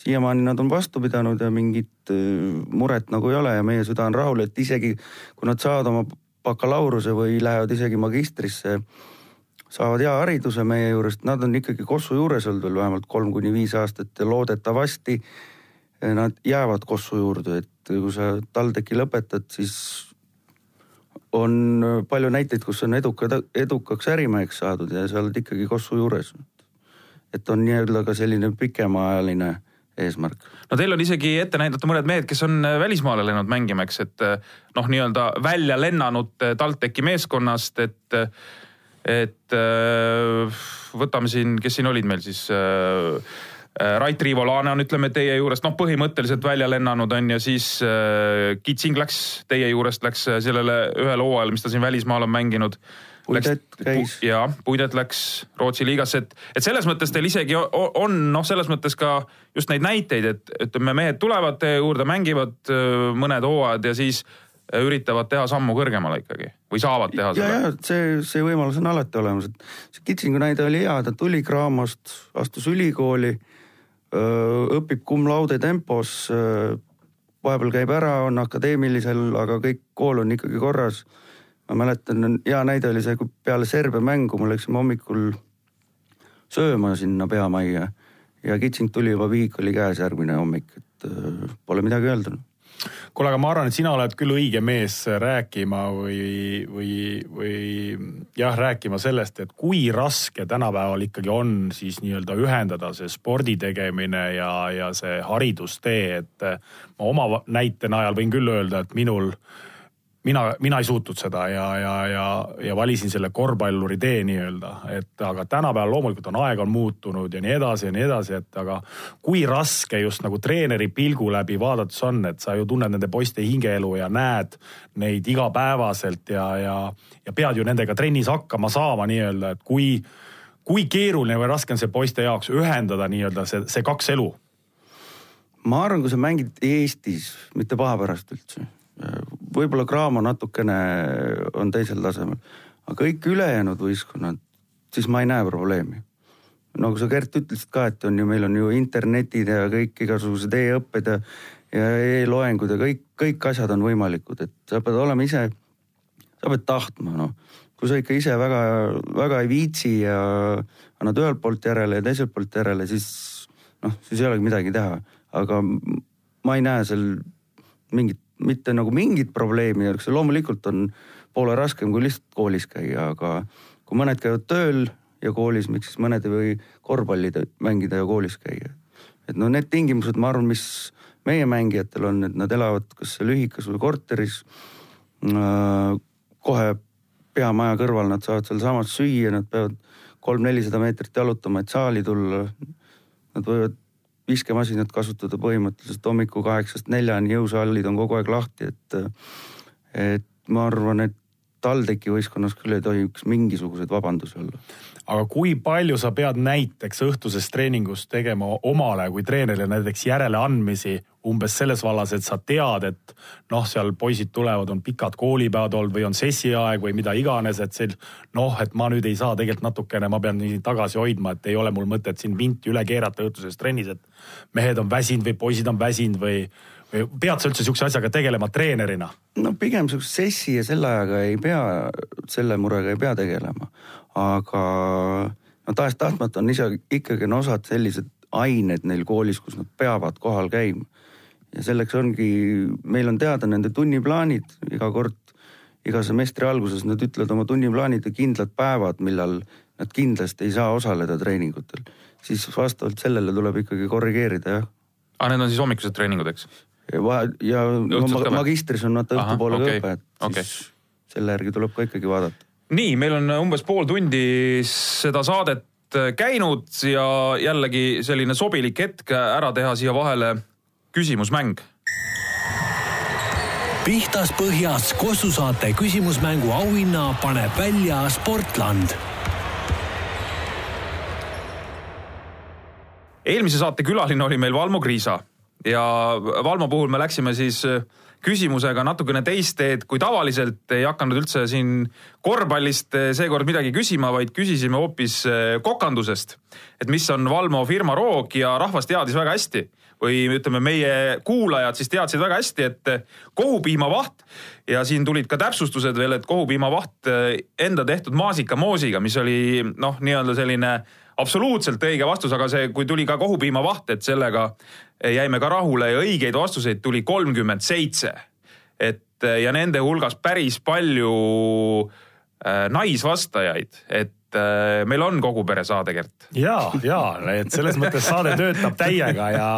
siiamaani nad on vastu pidanud ja mingit äh, muret nagu ei ole ja meie süda on rahul, et isegi kui nad saavad oma bakalaureuse või lähevad isegi magistrisse, saavad hea hariduse meie juurest, nad on ikkagi Kossu juures olnud veel vähemalt kolm kuni viis aastat ja loodetavasti nad jäävad Kossu juurde, et kui sa TalTechi lõpetad, siis on palju näiteid, kus on edukad, edukaks ärimeheks saadud ja sa oled ikkagi Kossu juures. et on nii-öelda ka selline pikemaajaline eesmärk.
no teil on isegi ette näidata mõned mehed, kes on välismaale läinud mängima, eks, et noh, nii-öelda välja lennanud TalTechi meeskonnast, et, et võtame siin, kes siin olid meil siis Rait Riivo-Laane on, ütleme teie juurest, noh, põhimõtteliselt välja lennanud on ja siis äh, Kitsing läks teie juurest, läks sellele ühele hooajale, mis ta siin välismaal on mänginud.
Puidet käis.
ja Puidet läks Rootsi liigasse, et, et selles mõttes teil isegi on noh, selles mõttes ka just neid näiteid, et ütleme, mehed tulevad teie juurde, mängivad äh, mõned hooajad ja siis äh, üritavad teha sammu kõrgemale ikkagi või saavad teha seda.
see, see võimalus on alati olemas, et see Kitsingu näide oli hea, ta tuli Craamost, astus ülikooli õpib cum laude tempos, vahepeal käib ära, on akadeemilisel, aga kõik kool on ikkagi korras. ma mäletan, hea näide oli see, kui peale Serbia mängu me läksime hommikul sööma sinna peamajja ja Kitsing tuli juba vihik oli käes järgmine hommik, et pole midagi öelda
kuule, aga ma arvan, et sina oled küll õige mees rääkima või, või, või jah, rääkima sellest, et kui raske tänapäeval ikkagi on siis nii-öelda ühendada see spordi tegemine ja, ja see haridustee, et ma oma näite najal võin küll öelda, et minul mina, mina ei suutnud seda ja, ja, ja, ja valisin selle korvpalluri tee nii-öelda, et aga tänapäeval loomulikult on aeg on muutunud ja nii edasi ja nii edasi, et aga kui raske just nagu treeneri pilgu läbi vaadates on, et sa ju tunned nende poiste hingeelu ja näed neid igapäevaselt ja, ja, ja pead ju nendega trennis hakkama saama nii-öelda, et kui, kui keeruline või raske on see poiste jaoks ühendada nii-öelda see, see kaks elu?
ma arvan, kui sa mängid Eestis, mitte paha pärast üldse võib-olla Graamo natukene on teisel tasemel, aga kõik ülejäänud võistkonnad, siis ma ei näe probleemi. nagu sa, Gert, ütlesid ka, et on ju, meil on ju internetid ja kõik igasugused e-õpped ja, ja e-loengud ja kõik, kõik asjad on võimalikud, et sa pead olema ise, sa pead tahtma, noh. kui sa ikka ise väga, väga ei viitsi ja annad ühelt poolt järele ja teiselt poolt järele, siis noh, siis ei olegi midagi teha, aga ma ei näe seal mingit mitte nagu mingit probleemi ei oleks, loomulikult on poole raskem kui lihtsalt koolis käia, aga kui mõned käivad tööl ja koolis, miks siis mõned ei või korvpalli mängida ja koolis käia. et no need tingimused, ma arvan, mis meie mängijatel on, et nad elavad kas seal ühikas või korteris äh,. kohe peamaja kõrval, nad saavad sealsamas süüa, nad peavad kolm-nelisada meetrit jalutama, et saali tulla. Nad võivad viskemasinat kasutada põhimõtteliselt hommiku kaheksast neljani, jõusaalid on kogu aeg lahti, et, et ma arvan, et TalTechi võistkonnas küll ei tohiks mingisuguseid vabandusi olla.
Aga kui palju sa pead näiteks õhtusest treeningust tegema omale kui treenerile näiteks järeleandmisi umbes selles vallas, et sa tead, et noh, seal poisid tulevad, on pikad koolipäevad olnud või on sessiaeg või mida iganes, et see noh, et ma nüüd ei saa tegelikult natukene, ma pean nii tagasi hoidma, et ei ole mul mõtet siin vinti üle keerata õhtuses trennis, et mehed on väsinud või poisid on väsinud või pead sa üldse sihukese asjaga tegelema treenerina?
no pigem sihukese sessi ja selle ajaga ei pea, selle murega ei pea tegelema aga no tahes-tahtmata on ise ikkagi on osad sellised ained neil koolis, kus nad peavad kohal käima. ja selleks ongi, meil on teada nende tunniplaanid iga kord, iga semestri alguses nad ütlevad oma tunniplaanid ja kindlad päevad, millal nad kindlasti ei saa osaleda treeningutel. siis vastavalt sellele tuleb ikkagi korrigeerida, jah.
aa, ah, need on siis hommikused treeningud, eks?
Ja, ja no, magistris on vaata õhtupoole ka
okay,
õpe, et
okay.
siis selle järgi tuleb ka ikkagi vaadata
nii, meil on umbes pool tundi seda saadet äh, käinud ja jällegi selline sobilik hetk ära teha siia vahele küsimusmäng.
pihtas põhjas Kossu saate küsimusmängu auhinna paneb välja Sportland.
eelmise saate külaline oli meil Valmo Kriisa ja Valmo puhul me läksime siis äh, küsimusega natukene teist teed kui tavaliselt. ei hakanud üldse siin korvpallist eh, seekord midagi küsima, vaid küsisime hoopis eh, kokandusest. et mis on Valmo firma roog ja rahvas teadis väga hästi või ütleme, meie kuulajad siis teadsid väga hästi, et kohupiimavaht ja siin tulid ka täpsustused veel, et kohupiimavaht enda tehtud maasikamoosiga, mis oli noh, nii-öelda selline absoluutselt õige vastus, aga see, kui tuli ka kohupiimavaht, et sellega jäime ka rahule ja õigeid vastuseid tuli kolmkümmend seitse. et ja nende hulgas päris palju äh, naisvastajaid, et äh, meil on kogu pere saade, Gert.
ja, ja et selles mõttes saade töötab täiega ja,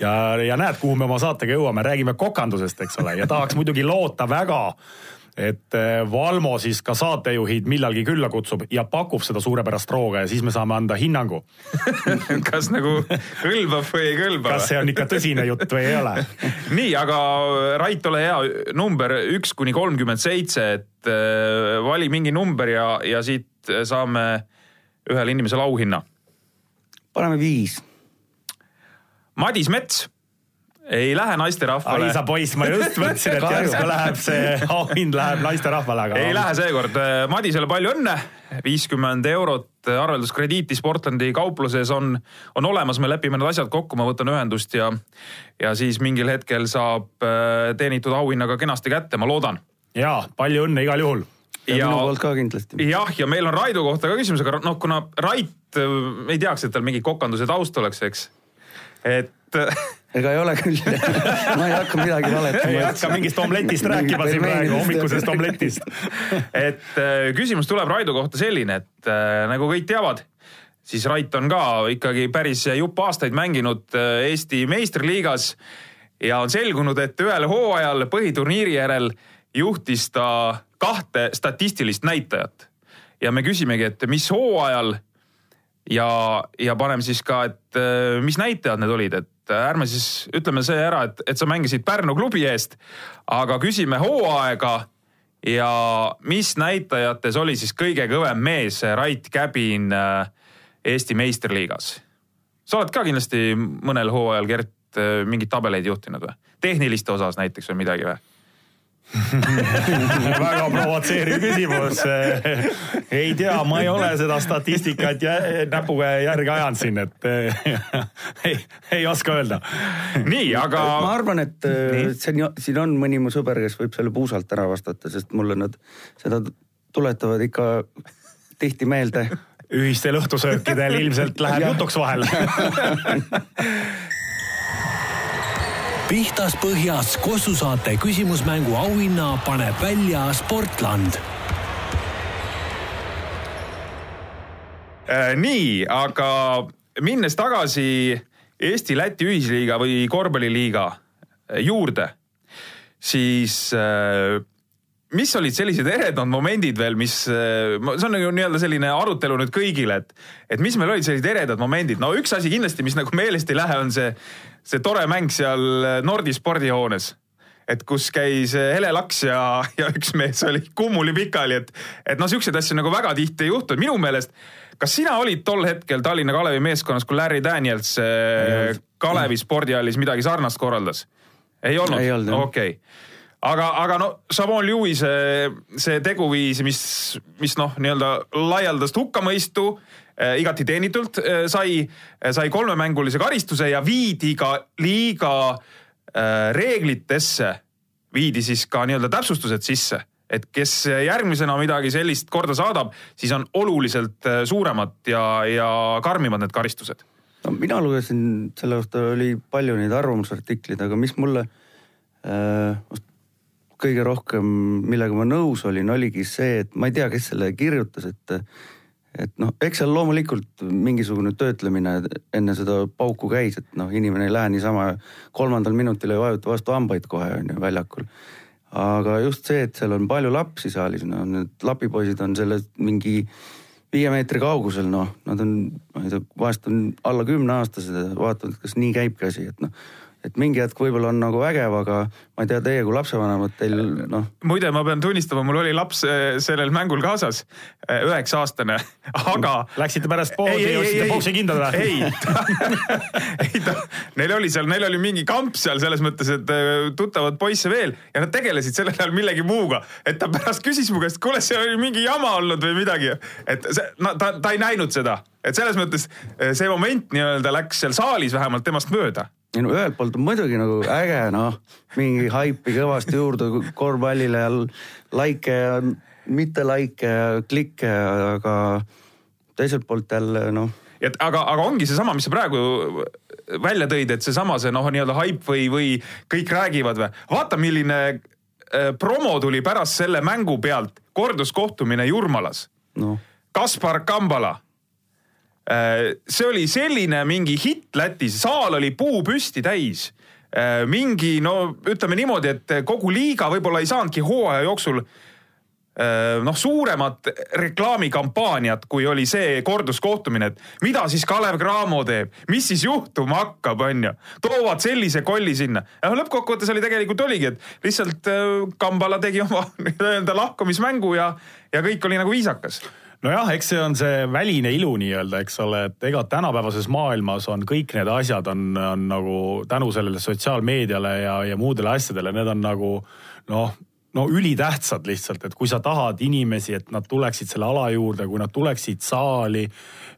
ja, ja näed, kuhu me oma saatega jõuame, räägime kokandusest, eks ole, ja tahaks muidugi loota väga et eh, Valmo siis ka saatejuhid millalgi külla kutsub ja pakub seda suurepärast rooga ja siis me saame anda hinnangu
kas nagu kõlbab või ei kõlba?
kas see on ikka tõsine jutt või ei ole
nii, aga Rait, ole hea, number üks kuni kolmkümmend seitse, et äh, vali mingi number ja, ja siit saame ühele inimesele auhinna.
paneme viis.
Madis Mets ei lähe naisterahvale.
ai sa poiss, ma just mõtlesin, et järsku läheb see auhind läheb naisterahvale, aga.
ei lähe seekord. Madisele palju õnne. viiskümmend eurot arvelduskrediiti Sportlandi kaupluses on, on olemas, me lepime need asjad kokku, ma võtan ühendust ja, ja siis mingil hetkel saab äh, teenitud auhinna ka kenasti kätte, ma loodan.
ja palju õnne igal juhul
ja, ja minu poolt ka kindlasti.
jah, ja meil on Raido kohta ka küsimus, aga noh, kuna Rait äh, ei teaks, et tal mingi kokanduse taust oleks, eks. et
ega ei ole küll ma ei hakka midagi valetama.
ei hakka mingist omletist rääkima siin praegu, hommikusest omletist
et äh, küsimus tuleb Raido kohta selline, et äh, nagu kõik teavad, siis Rait on ka ikkagi päris jupp aastaid mänginud äh, Eesti meistriliigas ja on selgunud, et ühel hooajal põhiturniiri järel juhtis ta kahte statistilist näitajat. ja me küsimegi, et mis hooajal ja, ja paneme siis ka, et mis näitajad need olid, et et ärme siis ütleme see ära, et, et sa mängisid Pärnu klubi eest, aga küsime hooaega ja mis näitajates oli siis kõige kõvem mees Rait Käbin äh, Eesti meistriliigas? sa oled ka kindlasti mõnel hooajal, Gert, äh, mingeid tabeleid juhtinud või? tehniliste osas näiteks või midagi või?
väga provotseeriv küsimus. ei tea, ma ei ole seda statistikat jä, näpuga järgi ajanud siin, et ei, ei oska öelda.
nii, aga.
ma arvan, et nii. siin, siin on mõni mu sõber, kes võib selle puusalt ära vastata, sest mulle nad seda tuletavad ikka tihti meelde.
ühistel õhtusöökidel ilmselt läheb jutuks vahel
pihtas põhjas Kossu saate küsimusmängu auhinna paneb välja Sportland.
Äh, nii, aga minnes tagasi Eesti-Läti ühisliiga või korvpalliliiga juurde, siis äh, mis olid sellised eredad momendid veel, mis, see on nagu nii-öelda selline arutelu nüüd kõigile, et, et mis meil olid sellised eredad momendid, no üks asi kindlasti, mis nagu meelest ei lähe, on see, see tore mäng seal Nordi spordihoones et kus käis Hele Laks ja, ja üks mees oli kummuli pikali, et, et noh, siukseid asju nagu väga tihti ei juhtu, et minu meelest kas sina olid tol hetkel Tallinna Kalevi meeskonnas, kui Larry Daniels äh, Kalevi spordihallis midagi sarnast korraldas? ei olnud? okei okay. Aga, aga no Savon Lewis'e see teguviis, mis, mis noh, nii-öelda laialdast hukkamõistu äh, igati teenitult äh, sai, sai kolmemängulise karistuse ja viidi ka liiga äh, reeglitesse, viidi siis ka nii-öelda täpsustused sisse et kes järgmisena midagi sellist korda saadab, siis on oluliselt suuremad ja, ja karmimad need karistused.
no mina lugesin selle kohta oli palju neid arvamusartikleid, aga mis mulle äh, kõige rohkem, millega ma nõus olin, oligi see, et ma ei tea, kes selle kirjutas, et et noh, eks seal loomulikult mingisugune töötlemine enne seda pauku käis, et noh, inimene ei lähe niisama kolmandal minutil ei vajuta vastu hambaid kohe on ju väljakul. Aga just see, et seal on palju lapsi saalis, no need lapipoisid on sellest mingi viie meetri kaugusel, noh, nad on, ma ei tea, vahest on alla kümneaastased ja vaatavad, kas nii käibki asi, et noh et mingi hetk võib-olla on nagu vägev, aga ma ei tea, teie kui lapsevanemad, teil noh.
muide, ma pean tunnistama, mul oli laps eh, sellel mängul kaasas, eh, üheksa aastane, aga.
Läksite pärast poodi ja ostsite poksikindad või?
ei, ei ta, neil oli seal, neil oli mingi kamp seal selles mõttes, et tuttavad poisse veel ja nad tegelesid sellel ajal millegi muuga. et ta pärast küsis mu käest, kuule, seal oli mingi jama olnud või midagi. et see, no ta, ta ei näinud seda, et selles mõttes see moment nii-öelda läks seal saalis vähemalt temast mööda
ei no ühelt poolt on muidugi nagu äge noh, mingi haipi kõvasti juurde korvpallile ja likee ja mitte likee ja klikke, aga teiselt poolt jälle noh.
et aga, aga ongi seesama, mis sa praegu välja tõid, et seesama see noh, nii-öelda haip või, või kõik räägivad või. vaata, milline äh, promo tuli pärast selle mängu pealt, korduskohtumine Jurmalas no.. Kaspar Kambala Äh, see oli selline mingi hitt Lätis, saal oli puu püsti täis. Äh, mingi no ütleme niimoodi, et kogu liiga võib-olla ei saanudki hooaja jooksul äh, noh, suuremat reklaamikampaaniat, kui oli see korduskohtumine, et mida siis Kalev Cramo teeb, mis siis juhtuma hakkab, onju. toovad sellise kolli sinna. lõppkokkuvõttes oli tegelikult oligi, et lihtsalt Kambala tegi oma nii-öelda lahkumismängu ja, ja kõik oli nagu viisakas
nojah, eks see on see väline ilu nii-öelda, eks ole, et ega tänapäevases maailmas on kõik need asjad on, on nagu tänu sellele sotsiaalmeediale ja, ja muudele asjadele, need on nagu noh, no ülitähtsad lihtsalt, et kui sa tahad inimesi, et nad tuleksid selle ala juurde, kui nad tuleksid saali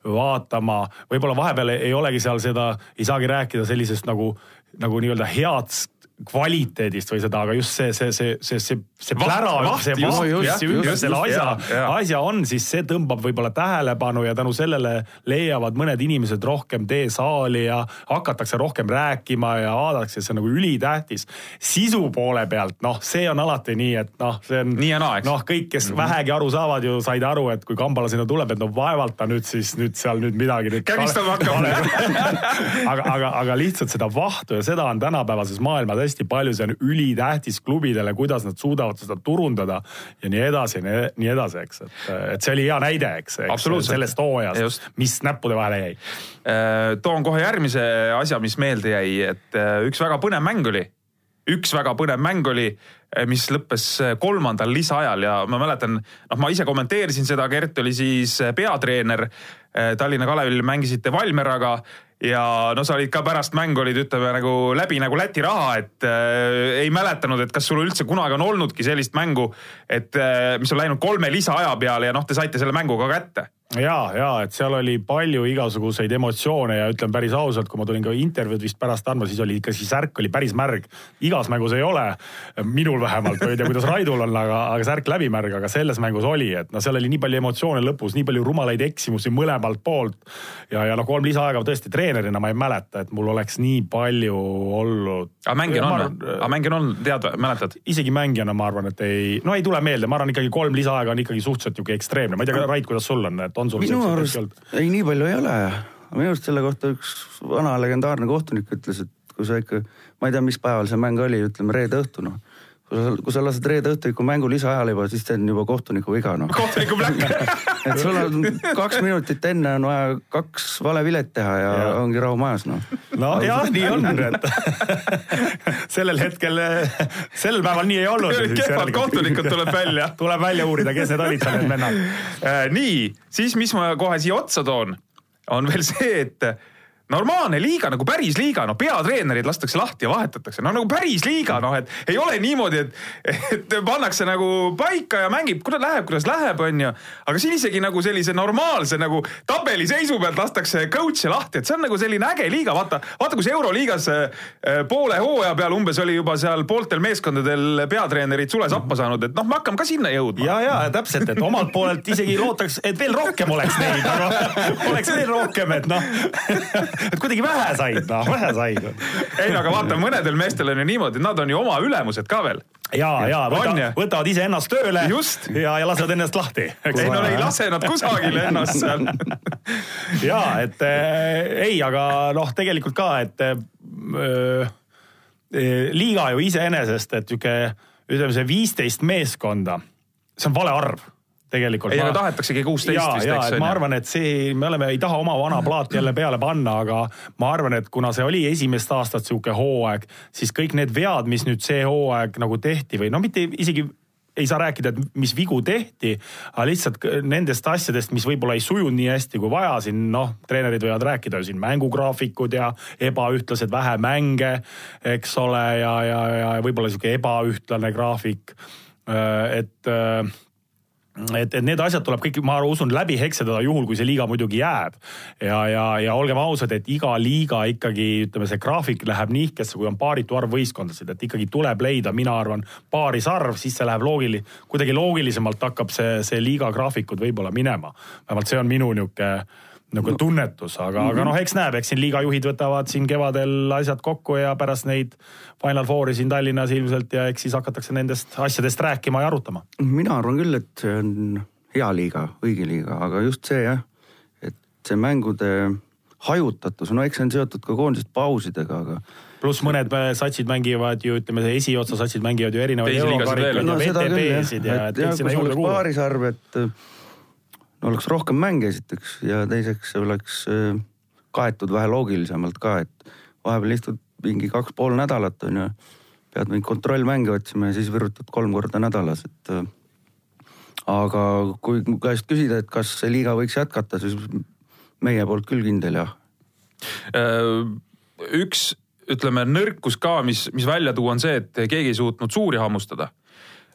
vaatama, võib-olla vahepeal ei olegi seal seda, ei saagi rääkida sellisest nagu, nagu nii-öelda head kvaliteedist või seda, aga just see, see, see, see, see, see plära, see vaht, mis ümber selle asja, asja on, siis see tõmbab võib-olla tähelepanu ja tänu sellele leiavad mõned inimesed rohkem tee saali ja hakatakse rohkem rääkima ja vaadatakse, see on nagu ülitähtis. sisu poole pealt, noh, see on alati nii, et noh, see on.
nii ja naa, eks.
noh, kõik, kes mm -hmm. vähegi aru saavad ju said aru, et kui Kambala sinna tuleb, et no vaevalt ta nüüd siis nüüd seal nüüd midagi
kägistama hakkab
aga, aga, aga lihtsalt seda vahtu ja seda on tänapäevases maailmas hästi palju, see on ülitähtis klubidele, kuidas nad suudavad seda turundada ja nii edasi ja nii edasi, eks, et, et see oli hea näide, eks, eks, sellest hooajast, mis näppude vahele jäi.
Äh, toon kohe järgmise asja, mis meelde jäi, et äh, üks väga põnev mäng oli üks väga põnev mäng oli, äh, mis lõppes kolmandal lisaajal ja ma mäletan, noh, ma ise kommenteerisin seda, Gert oli siis peatreener Tallinna Kalevil, mängisite Valmeraga ja no sa olid ka pärast mängu olid, ütleme nagu läbi nagu Läti raha, et äh, ei mäletanud, et kas sul üldse kunagi on olnudki sellist mängu, et äh, mis on läinud kolme lisaaja peale ja noh, te saite selle mängu ka kätte.
Ja, ja et seal oli palju igasuguseid emotsioone ja ütlen päris ausalt, kui ma tulin ka intervjuud vist pärast andma, siis oli ikka siis särk oli päris märg. igas mängus ei ole, minul vähemalt, ma ei tea, kuidas Raidul on, aga, aga särk läbi märg, aga selles mängus oli, et noh, seal oli nii palju emotsioone lõpus, nii palju rumalaid eksimusi mõlemalt poolt. ja, ja noh, kolm lisaaega tõesti treenerina ma ei mäleta, et mul oleks nii palju olnud.
aga mängijana on või? aga mängijana on, tead, mäletad?
isegi mängijana ma arvan, et ei, no ei tule meelde, ma arvan ikkagi kolm lisaaega on ikkagi suhteliselt niisugune ekstreemne, ma ei tea, Rait, kuidas sul on, et on sul
minu arust, ei nii palju ei ole. minu arust selle kohta üks vana legendaarne kohtunik ütles, et kui sa ikka, ma ei tea, mis päeval see mäng oli, ütleme reede õhtu noh kui sa, kui sa lased reede õhtuiku mängu lisaajal juba, siis see on juba kohtuniku viga noh.
kohtuniku pläkk
et sul on kaks minutit enne on vaja kaks valevilet teha ja, ja. ongi rahu majas noh.
no jah, nii on, et sellel hetkel, sel päeval nii ei olnud.
kehvad kohtunikud tuleb välja
tuleb välja uurida, kes need olid seal need vennad
äh,. nii, siis mis ma kohe siia otsa toon, on veel see, et normaalne liiga nagu päris liiga, no peatreenerid lastakse lahti ja vahetatakse, no nagu päris liiga, noh, et ei ole niimoodi, et, et pannakse nagu paika ja mängib, kuidas läheb, kuidas läheb, onju. aga siin isegi nagu sellise normaalse nagu tabeliseisu pealt lastakse coach'e lahti, et see on nagu selline äge liiga, vaata, vaata, kus Euroliigas äh, poole hooaja peal umbes oli juba seal pooltel meeskondadel peatreenerid sule sappa saanud, et noh, me hakkame ka sinna jõudma.
ja, ja täpselt, et omalt poolelt isegi loodaks, et veel rohkem oleks neid, oleks veel rohkem, et noh et kuidagi vähe said, noh, vähe said.
ei no aga vaata, mõnedel meestel on ju niimoodi, nad on ju oma ülemused ka veel
ja, ja võta, võtavad ise ennast tööle Just. ja, ja lasevad ennast lahti.
ei no ei lase nad kusagile ennast seal
ja et äh, ei, aga noh, tegelikult ka, et äh, liiga ju iseenesest, et sihuke ütleme, see viisteist meeskonda, see on vale arv tegelikult.
ei, aga tahetaksegi kuusteist vist, eks.
ma arvan, et see, me oleme, ei taha oma vana plaati jälle peale panna, aga ma arvan, et kuna see oli esimest aastat sihuke hooaeg, siis kõik need vead, mis nüüd see hooaeg nagu tehti või no mitte isegi ei saa rääkida, et mis vigu tehti, aga lihtsalt nendest asjadest, mis võib-olla ei sujunud nii hästi kui vaja, siin noh, treenerid võivad rääkida siin mängugraafikud ja ebaühtlased, vähe mänge, eks ole, ja, ja, ja võib-olla sihuke ebaühtlane graafik. et et, et need asjad tuleb kõik, ma usun, läbi hekseldada juhul, kui see liiga muidugi jääb. ja, ja, ja olgem ausad, et iga liiga ikkagi ütleme, see graafik läheb nihkesse, kui on paaritu arv võistkondasid, et ikkagi tuleb leida, mina arvan, paarisarv, siis see läheb loogili-, kuidagi loogilisemalt hakkab see, see liiga graafikud võib-olla minema. vähemalt see on minu nihuke nagu no. tunnetus, aga mm, -hmm. aga noh, eks näeb, eks siin liiga juhid võtavad siin kevadel asjad kokku ja pärast neid Final Fouri siin Tallinnas ilmselt ja eks siis hakatakse nendest asjadest rääkima ja arutama.
mina arvan küll, et see on hea liiga, õige liiga, aga just see jah, et see mängude hajutatus, no eks see on seotud ka koondiste pausidega, aga
pluss mõned satsid mängivad ju ütleme, see esiotsas satsid mängivad ju erinevaid
eurokarikaid
no, ja VTB-sid ja, et kõik sinna juurde kuulub. paarisarv, et no oleks rohkem mänge esiteks ja teiseks oleks äh, kaetud vähe loogilisemalt ka, et vahepeal istud mingi kaks pool nädalat on ju. pead mingeid kontrollmänge otsima ja siis virutad kolm korda nädalas, et. Äh, aga kui mu käest küsida, et kas see liiga võiks jätkata, siis meie poolt küll kindel jah.
Äh, üks ütleme nõrkus ka, mis, mis välja tuua, on see, et keegi ei suutnud suuri hammustada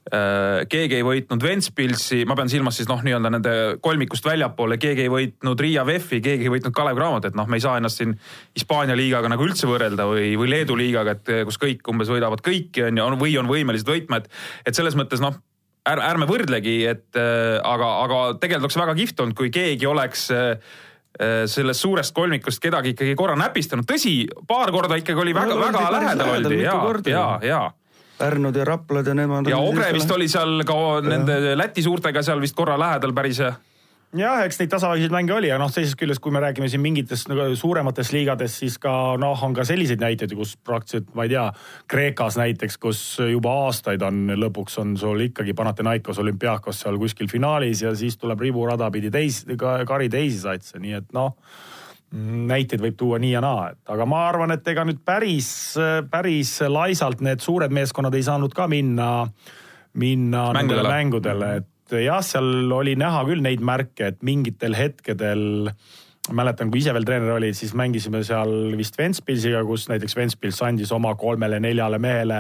keegi ei võitnud Ventspilsi, ma pean silmas siis noh, nii-öelda nende kolmikust väljapoole, keegi ei võitnud Riia VEF-i, keegi ei võitnud Kalev Cramot, et noh, me ei saa ennast siin Hispaania liigaga nagu üldse võrrelda või, või Leedu liigaga, et kus kõik umbes võidavad kõiki on ju, või on võimelised võitma, et, et selles mõttes noh ärme, ärme võrdlegi, et äh, aga, aga tegelikult oleks väga kihvt olnud, kui keegi oleks äh, sellest suurest kolmikust kedagi ikkagi korra näpistanud, tõsi, paar korda ikkagi oli väga, väga lähedal oldi ja, ja, ja
Pärnud ja Raplad ja nemad.
ja Ogre vist oli seal ka nende ja. Läti suurtega seal vist korra lähedal päris
jah, eks neid tasavägiseid mänge oli, aga noh, teisest küljest, kui me räägime siin mingitest nagu suurematest liigades, siis ka noh, on ka selliseid näiteid, kus praktiliselt ma ei tea, Kreekas näiteks, kus juba aastaid on, lõpuks on sul ikkagi Panathinaikos, olümpiaakos seal kuskil finaalis ja siis tuleb riburada pidi teisi, kari teisi satse, nii et noh näiteid võib tuua nii ja naa, et aga ma arvan, et ega nüüd päris, päris laisalt need suured meeskonnad ei saanud ka minna, minna mängudele, mängudele, et jah, seal oli näha küll neid märke, et mingitel hetkedel mäletan, kui ise veel treener olid, siis mängisime seal vist Ventspilsiga, kus näiteks Ventspils andis oma kolmele-neljale mehele,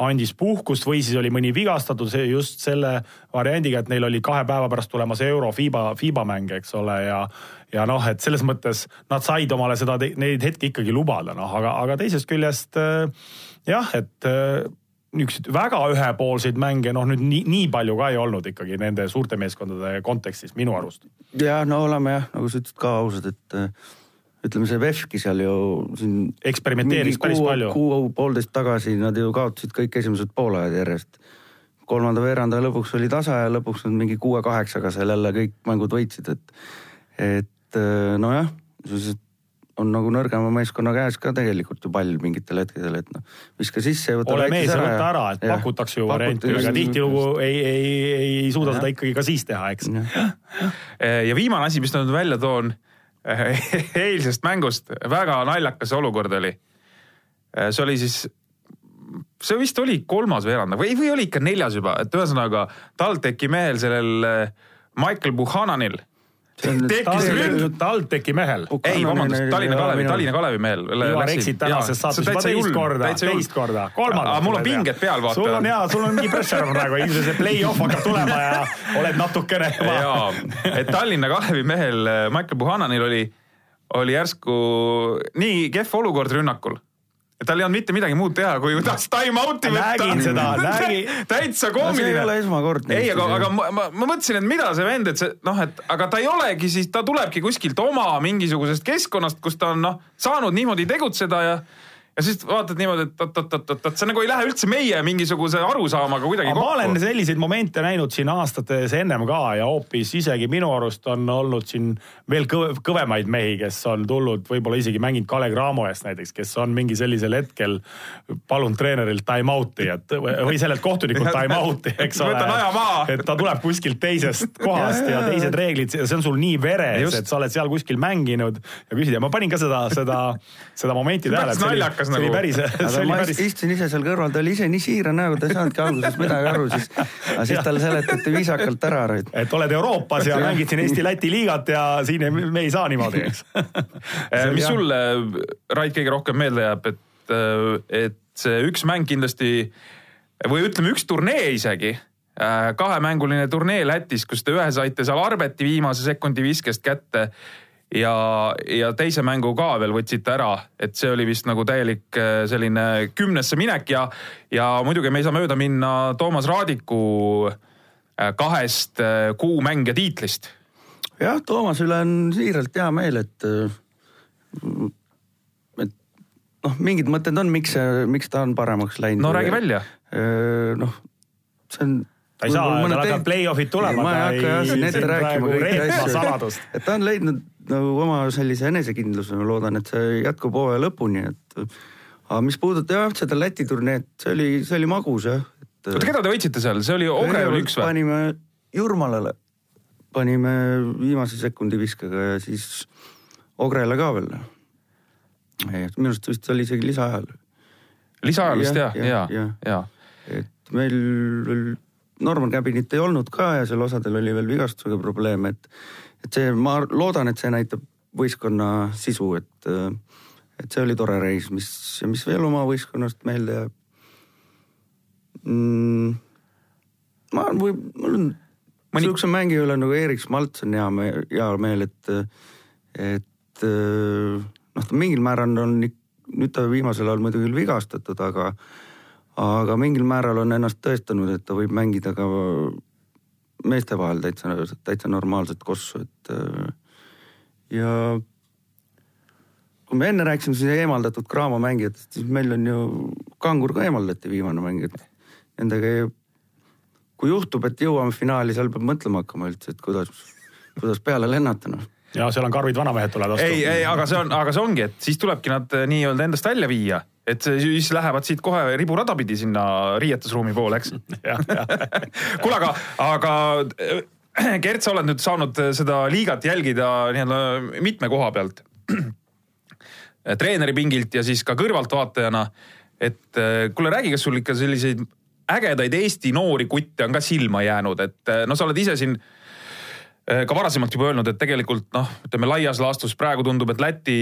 andis puhkust või siis oli mõni vigastatud, just selle variandiga, et neil oli kahe päeva pärast tulemas euro FIBA, FIBA mäng, eks ole, ja ja noh, et selles mõttes nad said omale seda, neid hetki ikkagi lubada, noh, aga, aga teisest küljest äh, jah, et äh, niisuguseid väga ühepoolseid mänge, noh nüüd nii, nii palju ka ei olnud ikkagi nende suurte meeskondade kontekstis minu arust.
ja no oleme jah, nagu sa ütlesid ka ausad, et äh, ütleme, see VEF-ki seal ju siin.
eksperimenteeris päris
kuu,
palju.
kuu-poolteist tagasi nad ju kaotasid kõik esimesed poolajad järjest. kolmanda veeranda lõpuks oli tasa ja lõpuks nad mingi kuue-kaheksaga seal jälle kõik mängud võitsid, et, et äh, nojah, on nagu nõrgema meeskonna käes ka tegelikult ju pall mingitel hetkedel, et noh, viska sisse ja võta
ole mees ja võta ära, et ja, pakutakse ju varianti, aga tihtilugu ei, ei, ei, ei suuda ja. seda ikkagi ka siis teha, eks.
ja viimane asi, mis ma nüüd välja toon eilsest mängust, väga naljakas olukord oli. see oli siis, see vist oli kolmas veerand või, või oli ikka neljas juba, et ühesõnaga TalTechi mehel sellel Michael Buchananil
tekkis TalTechi mehel.
ei, vabandust, Tallinna Kalevi, Tallinna Kalevi mehel.
Ivar eksid tänases saates juba teist korda, teist korda, kolmandat.
mul on pinged peal, vaata.
sul on hea, sul on mingi pressure praegu, ilmselt see play-off hakkab tulema ja oled natukene
juba. jaa, et Tallinna Kalevi mehel eh, Michael Buhananil oli, oli järsku nii kehv olukord rünnakul tal ei olnud mitte midagi muud teha, kui tahtis time out'i
võtta. nägin seda, nägin.
täitsa koomiline no,.
see ei ole esmakordne.
ei, aga, aga ma, ma, ma mõtlesin, et mida see vend, et see noh, et aga ta ei olegi siis, ta tulebki kuskilt oma mingisugusest keskkonnast, kus ta on noh, saanud niimoodi tegutseda ja ja siis vaatad niimoodi, et oot-oot-oot-oot, see nagu ei lähe üldse meie mingisuguse arusaamaga kuidagi kokku.
ma olen selliseid momente näinud siin aastates ennem ka ja hoopis isegi minu arust on olnud siin veel kõve, kõvemaid mehi, kes on tulnud, võib-olla isegi mänginud Kalev Cramo eest näiteks, kes on mingi sellisel hetkel palunud treenerilt time out'i, et või sellelt kohtunikult time out'i, eks ole. et ta tuleb kuskilt teisest kohast ja teised reeglid, see on sul nii veres, et sa oled seal kuskil mänginud ja küsid ja ma panin ka seda, seda, seda momenti tähele
naljakas nagu.
päris, see oli päris.
istusin ise seal kõrval, ta oli ise nii siira näoga, ta ei saanudki alguses midagi aru, siis, aga siis talle seletati viisakalt ära.
et oled Euroopas ja mängid siin Eesti-Läti liigat ja siin ei, me ei saa niimoodi, eks
mis sulle, Rait, kõige rohkem meelde jääb, et, et see üks mäng kindlasti või ütleme, üks turnee isegi eh, kahemänguline turnee Lätis, kus te ühe saite seal Arbeti viimase sekundi viskest kätte ja, ja teise mängu ka veel võtsite ära, et see oli vist nagu täielik äh, selline kümnesse minek ja, ja muidugi me ei saa mööda minna Toomas Raadiku äh, kahest äh, kuumängija tiitlist.
jah, Toomase üle on siiralt hea meel, et, et noh, mingid mõtted on, miks see, miks ta on paremaks läinud.
no räägi välja.
noh, see on
ta ei saa, tal hakkavad play-off'id tulema.
ma ei hakka jah siin ette rääkima kõiki asju. et ta on leidnud nagu oma sellise enesekindluse, ma loodan, et see jätkub hooaja lõpuni, et aga mis puudutab jah, seda Läti turneed, see oli, see oli magus jah.
oota, keda te võitsite seal, see oli Ogre oli üks või?
panime Jurmalale, panime viimase sekundi viskega ja siis Ogrele ka veel. minu arust vist oli isegi lisaajal.
lisaajal vist jah, ja, ja, ja, ja.
et meil Norman Cabinit ei olnud ka ja seal osadel oli veel vigastusega probleeme, et, et see, ma loodan, et see näitab võistkonna sisu, et, et see oli tore reis, mis, mis veel oma võistkonnast meelde jääb mm,. ma või mul on Mõni... sihukese mängija üle nagu Erik Smalts on hea meel, hea meel, et, et noh, ta mingil määral on, nüüd ta viimasel ajal muidugi vigastatud, aga aga mingil määral on ennast tõestanud, et ta võib mängida ka meeste vahel täitsa, täitsa normaalset kossu, et ja kui me enne rääkisime siin eemaldatud Graamo mängijatest, siis meil on ju Kangur ka eemaldati viimane mäng, et nendega ei, kui juhtub, et jõuame finaali, seal peab mõtlema hakkama üldse, et kuidas, kuidas peale lennata noh
ja seal on karmid vanamehed tulevad
vastu. ei, ei, aga see on, aga see ongi, et siis tulebki nad eh, nii-öelda endast välja viia et siis lähevad siit kohe riburada pidi sinna riietusruumi poole, eks kuule, aga, aga Gert, sa oled nüüd saanud seda liigat jälgida nii-öelda mitme koha pealt. treeneri pingilt ja siis ka kõrvaltvaatajana. et kuule, räägi, kas sul ikka selliseid ägedaid Eesti noori kutte on ka silma jäänud, et no sa oled ise siin ka varasemalt juba öelnud, et tegelikult noh, ütleme laias laastus praegu tundub, et Läti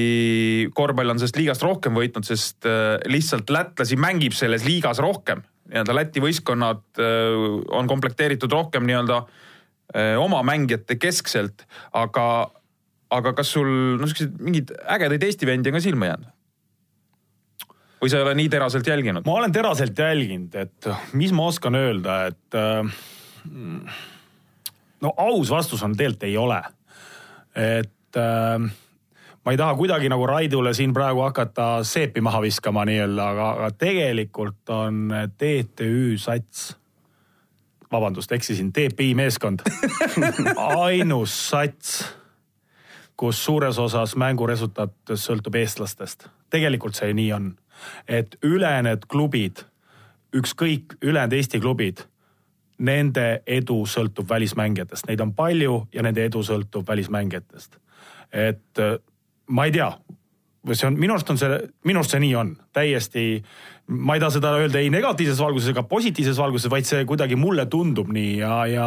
korvpall on sellest liigast rohkem võitnud, sest äh, lihtsalt lätlasi mängib selles liigas rohkem. nii-öelda Läti võistkonnad äh, on komplekteeritud rohkem nii-öelda äh, oma mängijate keskselt, aga, aga kas sul no siukseid mingeid ägedaid Eesti vendi on ka silma jäänud? või sa ei ole nii teraselt jälginud?
ma olen teraselt jälginud, et mis ma oskan öelda, et äh, no aus vastus on tegelikult ei ole. et äh, ma ei taha kuidagi nagu Raidule siin praegu hakata seepi maha viskama nii-öelda, aga, aga tegelikult on TTÜ sats vabandust, eksisin, TPI meeskond ainus sats, kus suures osas mängu resultaat sõltub eestlastest. tegelikult see nii on, et ülejäänud klubid, ükskõik ülejäänud Eesti klubid nende edu sõltub välismängijatest, neid on palju ja nende edu sõltub välismängijatest. et äh, ma ei tea, see on, minu arust on see, minu arust see nii on, täiesti. ma ei taha seda öelda ei negatiivses valguses ega positiivses valguses, vaid see kuidagi mulle tundub nii ja, ja.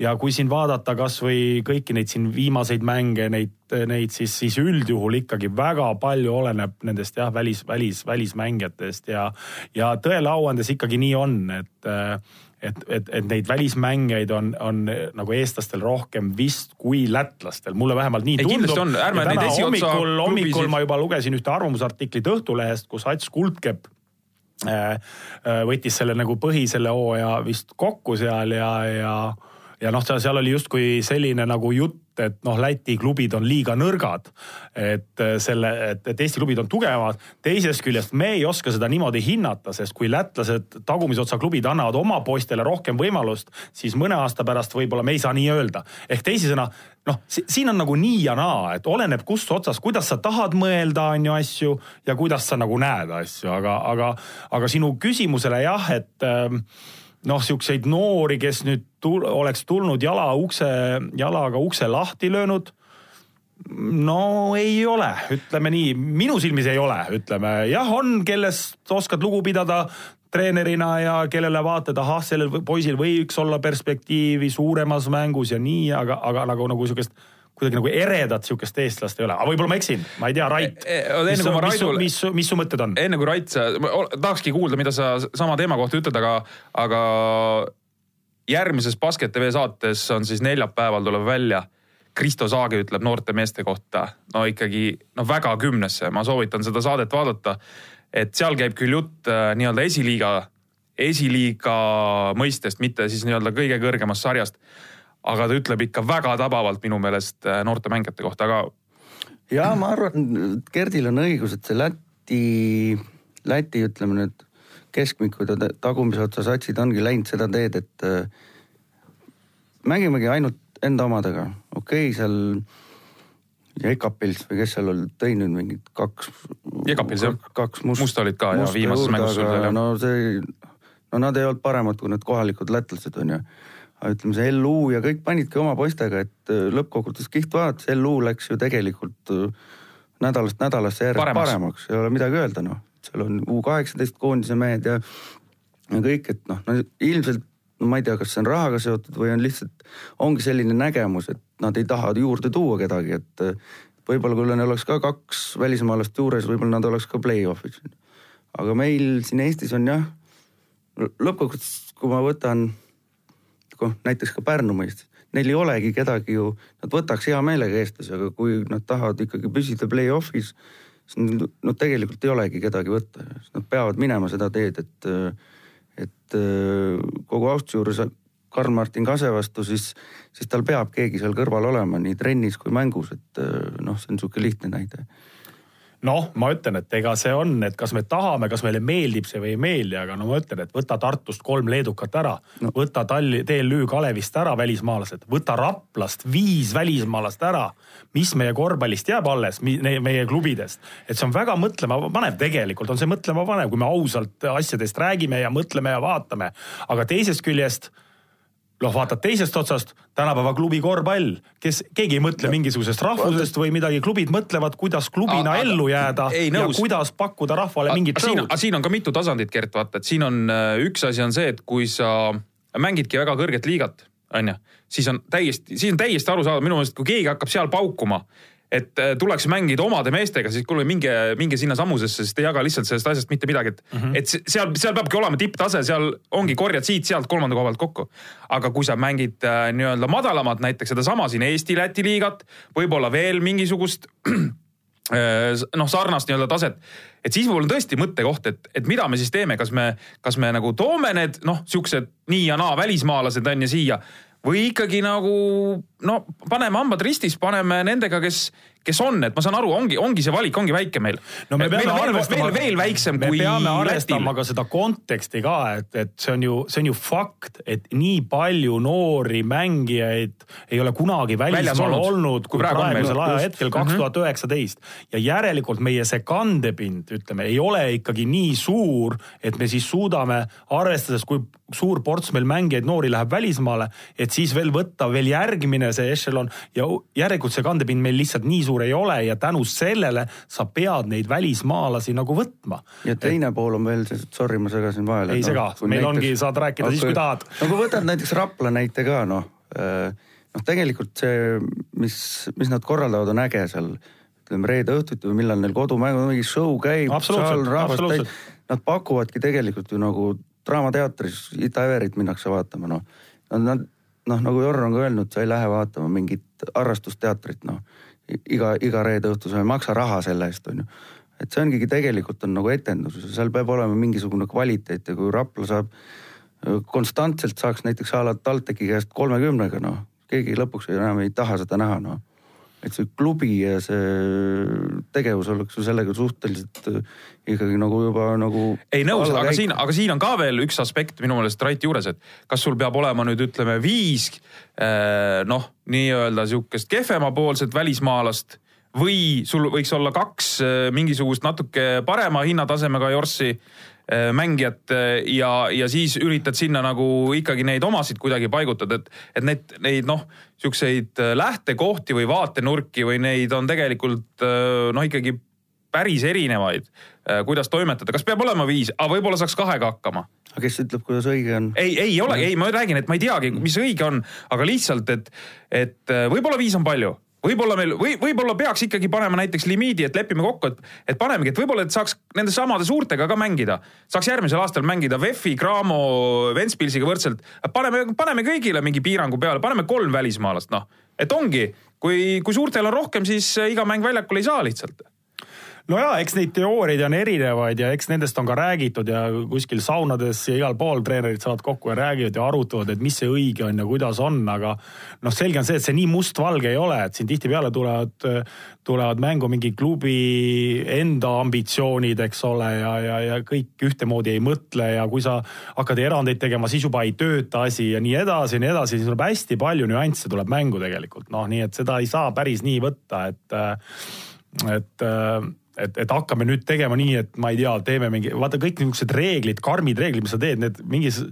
ja kui siin vaadata kasvõi kõiki neid siin viimaseid mänge, neid, neid siis, siis üldjuhul ikkagi väga palju oleneb nendest jah, välis, välis, välismängijatest ja. ja tõele au andes ikkagi nii on, et et, et, et neid välismängijaid on, on nagu eestlastel rohkem vist kui lätlastel, mulle vähemalt nii
ei,
tundub.
hommikul,
hommikul ma juba lugesin ühte arvamusartiklit Õhtulehest, kus Ats Kuldkepp äh, äh, võttis selle nagu põhi selle hooaja vist kokku seal ja, ja ja noh, seal oli justkui selline nagu jutt, et noh, Läti klubid on liiga nõrgad. et äh, selle, et, et Eesti klubid on tugevad. teisest küljest me ei oska seda niimoodi hinnata, sest kui lätlased tagumisotsa klubid annavad oma poistele rohkem võimalust, siis mõne aasta pärast võib-olla me ei saa nii öelda. ehk teisisõna, noh, siin on nagu nii ja naa, et oleneb kust otsast, kuidas sa tahad mõelda, on ju asju ja kuidas sa nagu näed asju, aga, aga, aga sinu küsimusele jah, et äh, noh, siukseid noori, kes nüüd tul, oleks tulnud jala ukse, jalaga ukse lahti löönud. no ei ole, ütleme nii, minu silmis ei ole, ütleme jah, on, kellest oskad lugu pidada treenerina ja kellele vaatad, ahah, sellel poisil võiks olla perspektiivi suuremas mängus ja nii, aga, aga nagu, nagu siukest kuidagi nagu eredat sihukest eestlast ei ole, aga võib-olla ma eksin, ma ei tea, Rait.
E, e, mis, mis,
Raidul... mis, mis, mis su mõtted on?
enne kui Rait, tahakski kuulda, mida sa sama teema kohta ütled, aga, aga järgmises Basket TV saates on siis neljapäeval tuleb välja. Kristo Saage ütleb noorte meeste kohta, no ikkagi no väga kümnesse, ma soovitan seda saadet vaadata. et seal käib küll jutt äh, nii-öelda esiliiga, esiliiga mõistest, mitte siis nii-öelda kõige kõrgemast sarjast aga ta ütleb ikka väga tabavalt minu meelest äh, noorte mängijate kohta, aga.
ja ma arvan, Gerdil on õigus, et see Läti, Läti ütleme nüüd keskmikud ja tagumise otsa satsid ongi läinud seda teed, et äh, mängimegi ainult enda omadega, okei okay,, seal Jekapils või kes seal oli, tõi nüüd mingid kaks.
Jekapils jah,
kaks must,
must olid ka ja viimases mängus.
no see, no nad ei olnud paremad kui need kohalikud lätlased onju ütleme, see LU ja kõik panidki oma poistega, et äh, lõppkokkuvõttes kiht vaadates, LU läks ju tegelikult äh, nädalast nädalasse järjest paremaks, paremaks., ei ole midagi öelda, noh. seal on U kaheksateist koondise mehed ja, ja kõik, et noh no, ilmselt no ma ei tea, kas see on rahaga seotud või on lihtsalt, ongi selline nägemus, et nad ei taha juurde tuua kedagi, et äh, võib-olla kui neil oleks ka kaks välismaalast juures, võib-olla nad oleks ka play-off'is. aga meil siin Eestis on jah, lõppkokkuvõttes, kui ma võtan noh, näiteks ka Pärnu mõistes, neil ei olegi kedagi ju, nad võtaks hea meelega eestlasi, aga kui nad tahavad ikkagi püsida play-off'is, siis no tegelikult ei olegi kedagi võtta, nad peavad minema seda teed, et, et kogu austuse juures Karl-Martin Kase vastu, siis, siis tal peab keegi seal kõrval olema nii trennis kui mängus, et noh, see on niisugune lihtne näide
noh, ma ütlen, et ega see on, et kas me tahame, kas meile meeldib see või ei meeldi, aga no ma ütlen, et võta Tartust kolm leedukat ära no., võta Talli-, TLÜ Kalevist ära välismaalased, võta Raplast viis välismaalast ära. mis meie korvpallist jääb alles, meie klubidest, et see on väga mõtlema panev, tegelikult on see mõtlema panev, kui me ausalt asjadest räägime ja mõtleme ja vaatame, aga teisest küljest noh, vaatad teisest otsast, tänapäeva klubi korvpall, kes, keegi ei mõtle mingisugusest rahvusest või midagi, klubid mõtlevad, kuidas klubina a, ellu jääda ei, ja kuidas pakkuda rahvale mingit
show'd. siin on ka mitu tasandit, Gert, vaata, et siin on äh, üks asi on see, et kui sa mängidki väga kõrget liigat onju, siis on täiesti, siis on täiesti arusaadav. Minu meelest, kui keegi hakkab seal paukuma et äh, tuleks mängida omade meestega, siis kuule minge, minge sinna samusesse, sest ei jaga lihtsalt sellest asjast mitte midagi, et mm, -hmm. et seal, seal peabki olema tipptase, seal ongi korjad siit-sealt kolmanda koha pealt kokku. aga kui sa mängid äh, nii-öelda madalamat, näiteks sedasama siin Eesti-Läti liigat, võib-olla veel mingisugust äh, noh, sarnast nii-öelda taset, et siis mul on tõesti mõttekoht, et, et mida me siis teeme, kas me, kas me nagu toome need noh, siuksed nii ja naa välismaalased on ju siia või ikkagi nagu no paneme hambad ristis, paneme nendega, kes, kes on, et ma saan aru, ongi, ongi see valik ongi väike meil.
no me peame
meil
arvestama,
veel, veel väiksem
me
kui
peame arvestama
Lätil.
ka seda konteksti ka, et, et see on ju, see on ju fakt, et nii palju noori mängijaid ei ole kunagi välismaal
olnud,
olnud
kui praegu
praegusel ajahetkel kaks tuhat üheksateist. ja järelikult meie see kandepind, ütleme, ei ole ikkagi nii suur, et me siis suudame, arvestades, kui suur ports meil mängijaid noori läheb välismaale, et siis veel võtta veel järgmine see ešelon ja järelikult see kandepind meil lihtsalt nii suur ei ole ja tänu sellele sa pead neid välismaalasi nagu võtma.
ja teine et... pool on veel see, sorry, ma segasin vahele.
ei sega, meil näiteks... ongi, saad rääkida okay. siis, kui tahad.
no kui võtad näiteks Rapla näite ka noh, noh tegelikult see, mis, mis nad korraldavad, on äge seal ütleme reede õhtuti või millal neil kodumäng, mingi show käib, saal rahvast täis. Nad pakuvadki tegelikult ju nagu Draamateatris Ida-Everit minnakse vaatama, noh. Nad, noh, nagu Jorn on ka öelnud, sa ei lähe vaatama mingit harrastusteatrit, noh. iga, iga reede õhtu sa ei maksa raha selle eest, on ju. et see ongi tegelikult on nagu etendus, seal peab olema mingisugune kvaliteet ja kui Rapla saab konstantselt saaks näiteks a la TalTechi käest kolmekümnega, noh, keegi lõpuks enam ei taha seda näha, noh et see klubi ja see tegevus oleks ju sellega suhteliselt äh, ikkagi nagu juba nagu.
ei nõus, aga siin, aga siin on ka veel üks aspekt minu meelest Raiti juures, et kas sul peab olema nüüd ütleme viis äh, noh, nii-öelda sihukest kehvemapoolset välismaalast või sul võiks olla kaks äh, mingisugust natuke parema hinnatasemega jorssi mängijat ja, ja siis üritad sinna nagu ikkagi neid omasid kuidagi paigutada, et, et need, neid noh, siukseid lähtekohti või vaatenurki või neid on tegelikult noh, ikkagi päris erinevaid, kuidas toimetada, kas peab olema viis, aga võib-olla saaks kahega hakkama.
Aga kes ütleb, kuidas õige on?
ei, ei ole, ei, ma räägin, et ma ei teagi, mis õige on, aga lihtsalt, et, et võib-olla viis on palju võib-olla meil või võib-olla peaks ikkagi panema näiteks limiidi, et lepime kokku, et, et panemegi, et võib-olla, et saaks nende samade suurtega ka mängida. saaks järgmisel aastal mängida VEF-i, Cramo, Ventspilsiga võrdselt. paneme, paneme kõigile mingi piirangu peale, paneme kolm välismaalast, noh. et ongi, kui, kui suurtel on rohkem, siis iga mäng väljakul ei saa lihtsalt
no ja eks neid teooriaid on erinevaid ja eks nendest on ka räägitud ja kuskil saunades ja igal pool treenerid saavad kokku ja räägivad ja arutavad, et mis see õige on ja kuidas on, aga noh, selge on see, et see nii mustvalge ei ole, et siin tihtipeale tulevad, tulevad mängu mingi klubi enda ambitsioonid, eks ole, ja, ja, ja kõik ühtemoodi ei mõtle ja kui sa hakkad erandeid tegema, siis juba ei tööta asi ja nii edasi ja nii edasi, siis tuleb hästi palju nüansse tuleb mängu tegelikult, noh, nii et seda ei saa päris nii võtta, et, et et, et hakkame nüüd tegema nii, et ma ei tea, teeme mingi, vaata kõik niisugused reeglid, karmid reeglid, mis sa teed, need mingis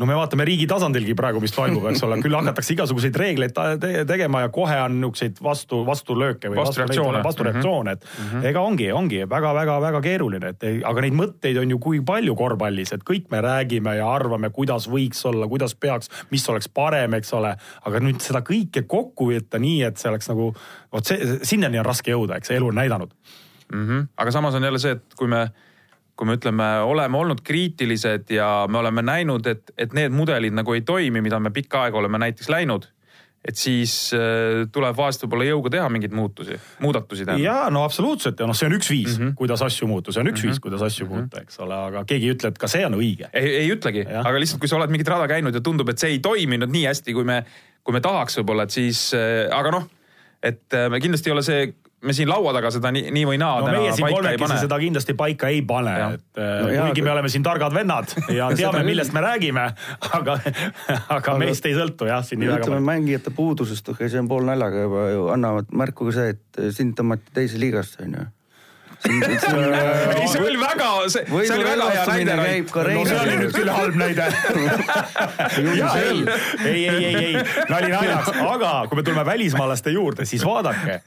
no me vaatame riigi tasandilgi praegu, mis toimub, eks ole, küll hakatakse igasuguseid reegleid te tegema ja kohe on niisuguseid vastu, vastulööke või
vastureaktsioone,
vastureaktsioone, et mm -hmm. ega ongi, ongi väga-väga-väga keeruline, et aga neid mõtteid on ju kui palju korvpallis, et kõik me räägime ja arvame, kuidas võiks olla, kuidas peaks, mis oleks parem, eks ole. aga nüüd seda kõike kokku võtta nii, et see oleks nagu, vot see, sinnani on raske jõuda, eks elu on näidanud
mm. -hmm. aga samas on jälle see, et kui me, kui me ütleme, oleme olnud kriitilised ja me oleme näinud, et, et need mudelid nagu ei toimi, mida me pikka aega oleme näiteks läinud et siis äh, tuleb vahest võib-olla jõuga teha mingeid muutusi, muudatusi teha.
ja no absoluutselt ja noh, see on üks viis mm, -hmm. kuidas asju muuta, see on üks mm -hmm. viis, kuidas asju mm -hmm. muuta, eks ole, aga keegi ei ütle, et ka see on õige.
ei, ei ütlegi, aga lihtsalt, kui sa oled mingit rada käinud ja tundub, et see ei toiminud nii hästi, kui me, kui me tahaks võib-olla, et siis äh,, aga noh, et äh, me kindlasti ei ole see me siin laua taga seda nii, nii või naa
no meie siin kolmekesi seda kindlasti paika ei pane, et no, äh, kuigi me oleme siin targad vennad ja teame, millest me räägime, aga, aga meist ei sõltu jah, siin nii väga.
ütleme mängijate puudusest, okei, see on pool naljaga juba ju, annavad märku ka see, et sind tõmmati teise liigasse, onju
ei, see oli väga, see, see oli väga hea näide,
no see oli nüüd. küll halb näide. ei, ei, ei, ei, ei, nali naljaks, aga kui me tuleme välismaalaste juurde, siis vaadake,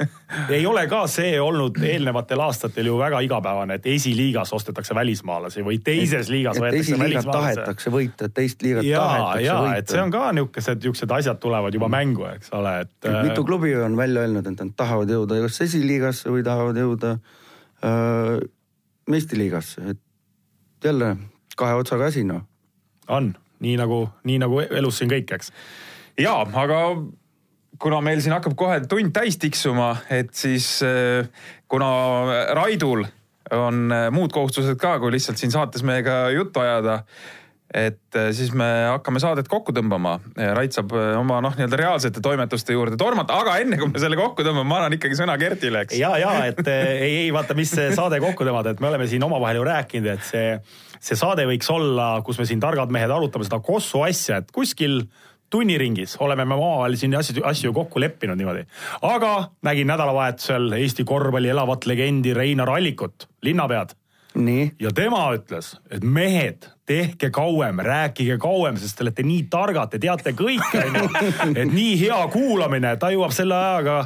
ei ole ka see olnud eelnevatel aastatel ju väga igapäevane, et esiliigas ostetakse välismaalasi või teises liigas
et
võetakse välismaalasi.
tahetakse võita, teist liigat
ja,
tahetakse
ja
võita.
et see on ka niisugused, niisugused asjad tulevad juba mängu, eks ole, et.
mitu klubi on välja öelnud, et nad tahavad jõuda kas esiliigasse või tahavad jõuda äh, meistiliigasse, et jälle kahe otsaga asi noh.
on nii nagu, nii nagu elus siin kõik, eks.
ja, aga kuna meil siin hakkab kohe tund täis tiksuma, et siis äh, kuna Raidul on äh, muud kohustused ka, kui lihtsalt siin saates meiega juttu ajada, et äh, siis me hakkame saadet kokku tõmbama. Rait saab äh, oma noh, nii-öelda reaalsete toimetuste juurde tormata, aga enne kui me selle kokku tõmbame, ma annan ikkagi sõna Kertile, eks.
ja, ja et eh, ei, ei vaata, mis see saade kokku tõmmata, et me oleme siin omavahel ju rääkinud, et see, see saade võiks olla, kus me siin targad mehed arutame seda Kossu asja, et kuskil tunniringis oleme me omavahel siin asju, asju kokku leppinud niimoodi. aga nägin nädalavahetusel Eesti korvpalli elavat legendi Reinar Allikut, linnapead
nii,
ja tema ütles, et mehed, tehke kauem, rääkige kauem, sest te olete nii targad, te teate kõike, onju. et nii hea kuulamine, ta jõuab selle ajaga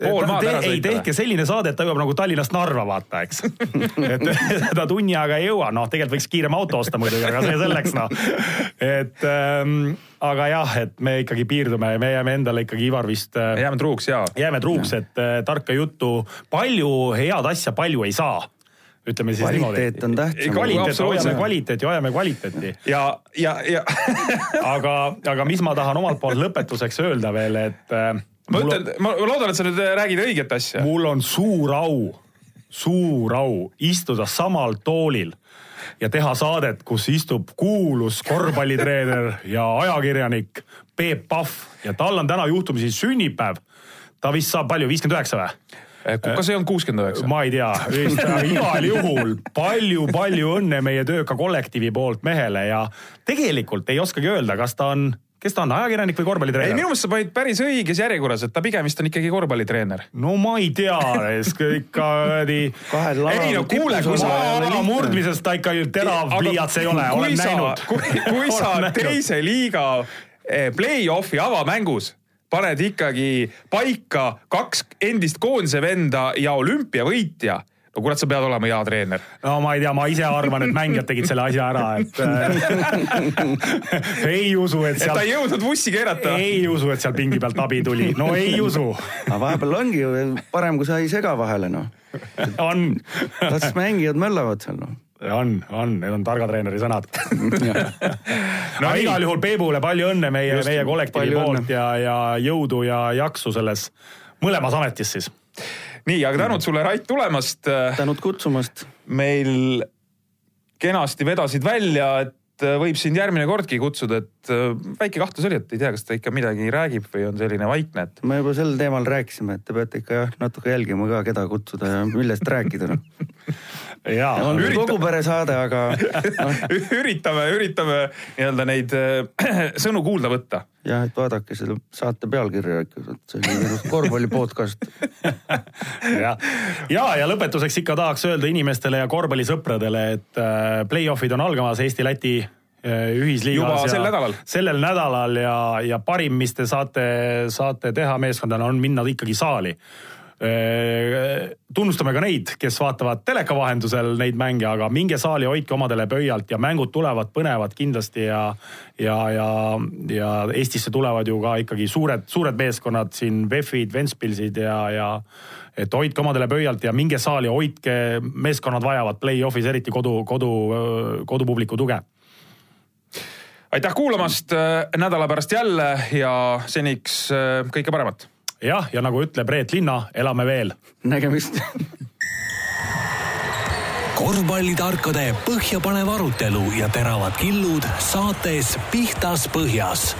Pool maad ära
ei,
sõita
tehke selline saade, et ta jõuab nagu Tallinnast Narva, vaata, eks. et ta tunni ajaga ei jõua, noh, tegelikult võiks kiirem auto osta muidugi, aga see selleks, noh. et ähm, aga jah, et me ikkagi piirdume, me jääme endale ikkagi Ivar vist äh,
jääme truuks ja.
jääme truuks, et äh, tarka juttu, palju head asja palju ei saa. Ütleme siis
Kvaliteet
niimoodi.
on tähtsam.
kvaliteet, hoiame kvaliteeti, hoiame kvaliteeti.
ja, ja, ja
aga, aga mis ma tahan omalt poolt lõpetuseks öelda veel, et äh,
ma ütlen, ma loodan, et sa nüüd räägid õiget asja.
mul on suur au, suur au istuda samal toolil ja teha saadet, kus istub kuulus korvpallitreener ja ajakirjanik Peep Pahv ja tal on täna juhtumisi sünnipäev. ta vist saab palju, viiskümmend üheksa või?
Kas ei olnud kuuskümmend üheksa?
ma ei tea, igal juhul palju-palju õnne meie tööka kollektiivi poolt mehele ja tegelikult ei oskagi öelda, kas ta on, kes ta on, ajakirjanik või
ei,
korvpallitreener
minu? meelest sa panid päris õiges järjekorras, et ta pigem vist on ikkagi korvpallitreener.
no ma ei tea, ikka kuradi
Ei no kuule, kui sa-
maa murdmisest ta ikka terav pliiats ei ole, olen näinud.
kui, kui sa teise liiga eh, play-off'i avamängus paned ikkagi paika kaks endist koondise venda ja olümpiavõitja, no kurat, sa pead olema hea treener.
no ma ei tea, ma ise arvan, et mängijad tegid selle asja ära, et äh, ei usu, et
et ta ei jõudnud vussi keerata.
ei usu, et sealt pingi pealt abi tuli, no ei usu,
aga vahepeal ongi ju parem, kui sa ei sega vahele noh.
on
las mängijad möllavad seal noh.
on, on, need on targa treeneri sõnad.
No
no
nii.
igal juhul Peebule palju õnne meie, meie kollektiivi poolt
õnne.
ja, ja jõudu ja jaksu selles mõlemas ametis siis.
nii, aga tänud sulle, Rait, tulemast.
tänud kutsumast.
meil kenasti vedasid välja, et võib sind järgmine kordki kutsuda, et äh, väike kahtlus oli, et ei tea, kas ta ikka midagi räägib või on selline vaikne, et
me juba sel teemal rääkisime, et te peate ikka jah, natuke jälgima ka, keda kutsuda ja millest rääkida noh.
ja
on
Ürita-
kogu pere saade, aga noh,
üritame, üritame nii-öelda neid äh, sõnu kuulda võtta.
jah, et vaadake selle saate pealkirja ikka, et see on ilus korvpalli podcast.
ja, ja, ja lõpetuseks ikka tahaks öelda inimestele ja korvpallisõpradele, et äh, play-off'id on algamas Eesti-Läti äh, ühisliigas.
Juba sel nädalal.
sellel nädalal ja, ja parim, mis te saate, saate teha meeskondadena, on minna ikkagi saali. Tunnustame ka neid, kes vaatavad teleka vahendusel neid mänge, aga minge saali, hoidke omadele pöialt ja mängud tulevad põnevad kindlasti ja ja, ja, ja Eestisse tulevad ju ka ikkagi suured, suured meeskonnad siin, VEF-id, Ventspilsid ja, ja et hoidke omadele pöialt ja minge saali, hoidke, meeskonnad vajavad play-off'is eriti kodu, kodu, kodupubliku tuge.
aitäh kuulamast, nädala pärast jälle ja seniks äh, kõike paremat
jah, ja nagu ütleb Reet Linna, elame veel.
Nägemist.
Korvpallitarkade põhjapanev arutelu ja teravad killud saates Pihtas Põhjas